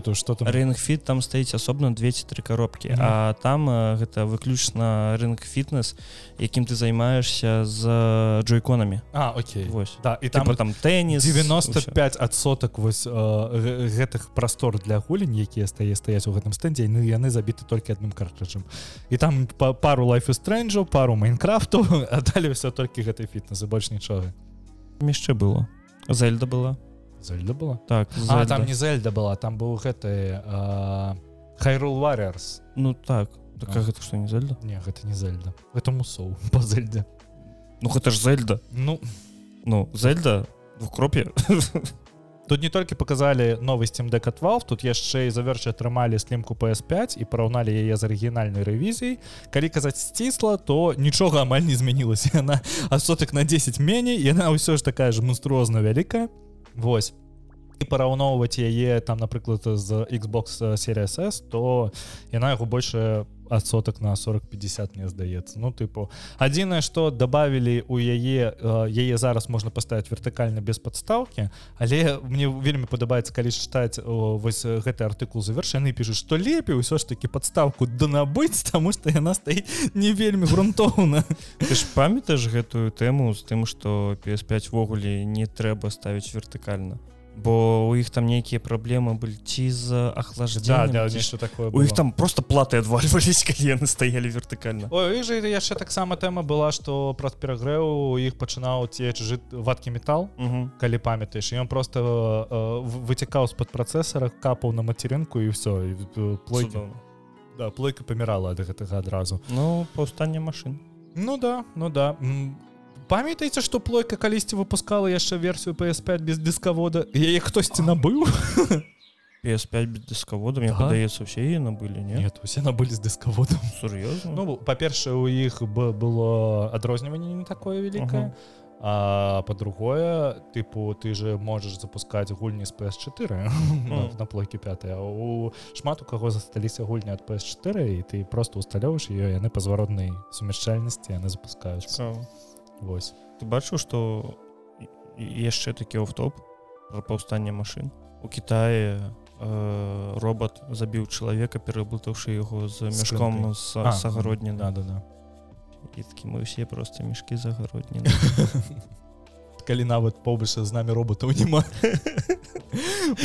то что там? Рынок фіт там стаіць асобна 203 коробкі mm -hmm. а там гэта выключна рынок фітнес якім ты займаешься з джойконамі А Окей. Вось. Да і там там тэніс 95 адсотак вось э, гэтых прастор для гулень якія стае стаяць у гэтым стэндзе ну яны забіты толькі адным картрыджам. І там па пару лайф стрэнджу пару майнкрафту *laughs* а далі все толькі гэтай фітнесы больш нічога. Яшчэ было. Зельда была Зельда была? Так а, там не Зельда была там быў гэты хайрул варерс ну так так а. гэта что не Зельда? Не гэта не Зельда. Это мусоў *laughs* по Зельде. Ну гэта ж Зельда. Ну. Ну Зельда в кропе *laughs* тут не толькі показалі steam deck от Valve тут яшчэ і заверчы атрымалі слімку PS5 і параўналі яе з арыгінальнай рэвізій калі казаць сцісла то нічога амаль не змянілася. Яна *laughs* а сотак на 10 меней яна ўсё ж такая ж монструозна вялікая Вось і параўноўваць яе там напрыклад з Xbox Series S то яна яго больше адсотак на 40-50 мне здаецца ну тыпу адзінае что добавілі у яе яе зараз можна паставіць вертыкальна без падстаўкі але мне вельмі падабаецца калі чытаць вось гэты артыкул завершаны пішу што лепей ўсё ж таки подставку да набыць таму что яна стаіць не вельмі грунтоўна. Ты ж памятаеш гэтую тэму з тым что PS5 ввогуле не трэба ставіць вертыкальна бо у іх там нейкія праблемы былі ці з ахлаждзя да, да, что такое у іх там просто платы адвальвались калі яны стаялі вертыкальна же яшчэ таксама тэма была что праз перагрэў у іх пачынаў цеч жыт вадкі метал калі памятаеш ён просто э, выцікаў з-пад працэсара капаў на мацерынку і все плой да, плойка памірала ад гэтага адразу ну паўстанне машин. Ну да ну да памятаеце что плойка калісьці выпускала яшчэ версію PS5 без дыскавода яе хтосьці набыў PS5 без дыскавода мне падаецца усе яе набылі не? нет? Усе набылі з дыскаводам сур'ёзна ну па-першае у іх бы было адрозніванне не такое вялікае а по-другое тыпу ты же можаш запускаць гульні з PS4 *laughs* на плойкі 5 у шмат у каго засталіся гульні ад PS4 і ты просто усталёўш ее яны па зваротнай сумяшчальнасці яны запускаюцца Вось. Ты бачыў што яшчэ такі офтоп пра паўстанне машын? У Китае э, робот забіў чалавека пераблытаўшы яго з мяшком з агародні надо да такі мы ўсе просто мешкі загародні *laughs* калі нават побольш з намі роботаў няма.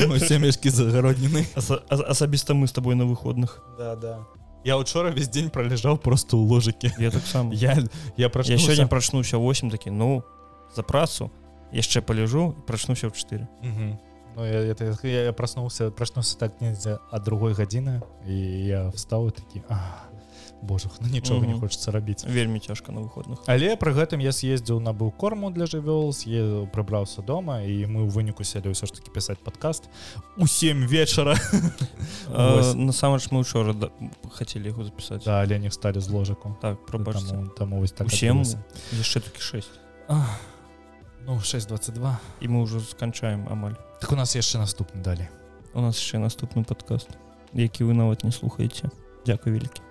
Усе мешкі загароднены асабіста мы с тобой на выходных. Да да я учора весь дзень пролежаў просто ў ложыкі я таксам *laughs* я я пра сёння прачнуўся 8 такі ну за працу яшчэ палежу прачнуўся ў 4 Ну, я, я, я, я праснуўся прачнуўся так нельзя ад другой гадзіны і я встаў такі а Божах ну, нічога не хочется рабіць вельмі цяжка на выходных. Але пры гэтым я съездзіў набыў корму для жывёл съездил прыбраўся дома і мы ў выніку селі ўсё ж таки пісаць подкаст у 7 вечара. *laughs* Насамрэч мы учора хацелі яго запісаць. Да, але не сталі з ложаку так пробач там, там вось так яшчэ такі 6 ну 622 і мы ўжо сканчаем амаль. Так у нас яшчэ наступны далі. У нас яшчэ наступны подкаст які вы нават не слухаеце. Дякую вялікі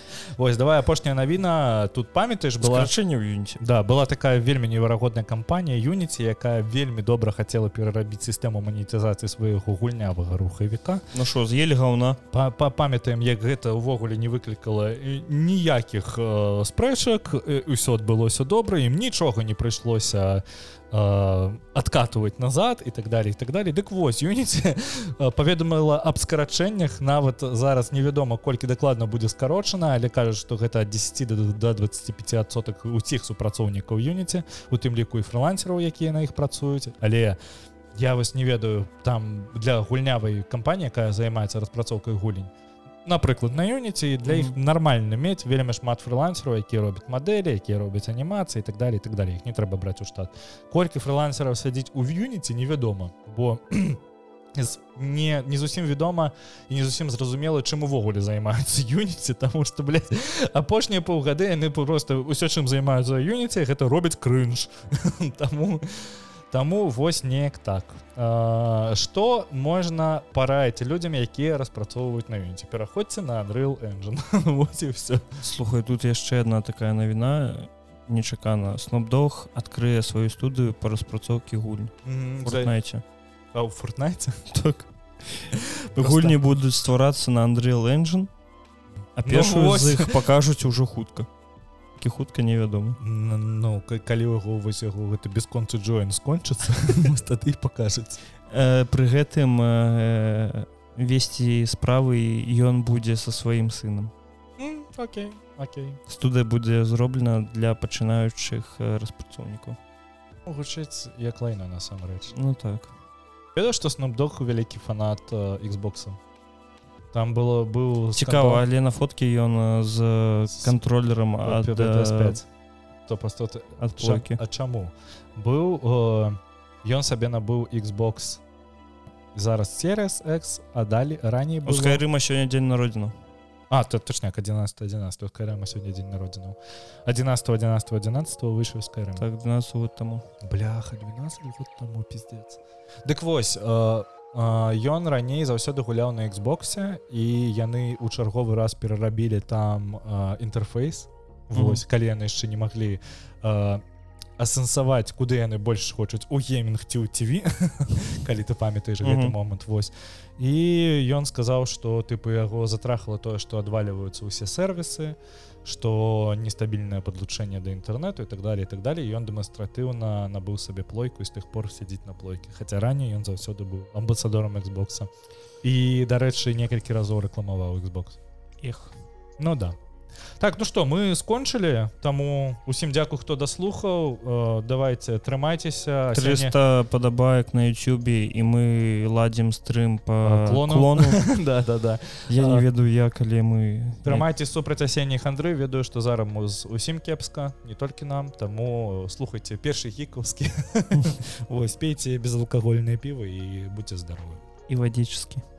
Вось давай апошняя навіна. Тут памятаеш была рашэнне ў юніце. Да была такая вельмі неверагодная кампанія юніці якая вельмі добра хацела перарабіць сістэму манетызацыі свайго гульнявага рухавіка. Ну що з'елі гаўна. Памятаем як гэта ўвогуле не выклікала ніякіх э, спрэчак ўсё адбылося добра ім нічога не прыйшлося адкатывать назад і так далее і так далее дык вось юніці *laughs* паведаміла аб скарачэннях. Нават зараз невядома колькі дакладна будзе скарочана але кажа што гэта ад 10 до 25соток усіх супрацоўнікаў юніці у тым ліку і фрылансераў якія на іх працуюць. Але я вас не ведаю там для гульнявай кампаніі якая займаецца распрацоўкай гулень напрыклад на юніці для іх нармальна мець вельмі шмат фрылансераў які робяць мадэлі якія робяць анімацыі так далее так далее. Іх не трэба браць у штат. Колькі фрылансераў сядзіць у юніці невядома бо не не зусім вядома і не зусім зразумела чым увогуле займаюцца *laughs* юніці тому что апошнія паўгады яны просто ўсё чым займаюцца юніці гэта робяць крынж *laughs* таму Таму вось неяк так. Что можна параіць людзям якія распрацоўваюць на юніце пераходзьце на Unreal engine. *laughs* Все слухай тут яшчэ одна такая навіна. Нечакана. Снопдог адкрые сваю студыю по распрацоўкі гульні. Знаете а ў фортнайце так гульні будуць стварацца на Unreal engine а першую ну, з іх пакажуць ужо хутка. Такі хутка невядома Ну калі яго вось яго гэта бесконцы Джоін скончыцца *laughs* тады пакажуць э, пры гэтым э, весці справы ён будзе са сваім сынам Окей Окей. Студыя будзе зроблена для пачынаючых э, распрацоўнікаў гучыць як лайна насамрэч Ну так веда што снупдог вялікі фанат Xбокса там было быў цікава але на фоткі ён з контроллером ад 5 то просто адки А чаму быў ён сабе набыў Xbox. Зараз сервис X а далі раней пускай рыма сёння дзень народзіну А то точняк 11 11 карма сёння дзень народзіну 11 11 11 выйшаў скайрым так 12 год таму бляха 12 год таму пиздец. Дык вось а ён раней заўсёды гуляў на Xбосе і яны ў чарговы раз перарабілі там інтэрфейс. Вось mm -hmm. калі яны яшчэ не маглі асэнсаваць куды яны больш хочуць у геймінг ці ў TV *laughs* калі ты памятаеш гэты момант вось. І ён сказаў што тыпы яго затрахала тое што адваліваюцца ўсе сервісы что нестабільнае подлучэнне да інтэрнету і так далее так далее ён дэманстратыўна набыў сабе плойку з тых пор сядзіць на плойке хаця раней ён заўсёды быў амбасадором Xбокса і дарэчы некалькі разоў рэкламаваў Xbox. Іх. Ну да так ну что мы скончылі таму усім дзяку хто даслухаў э, давайте трымайцеся 300 сёння... падабаек на Ютубе і мы ладзім стрым по клону. *laughs* да да да. Я не ведаю я калі мы трымайце супраць асенніх Андрэй. Ведаю што зараз мы з усім кепска не толькі нам. Таму слухайте першы гікаўскі. *laughs* Вось пейце безалкагольныя півы і будьце здаровы. І вадзічскі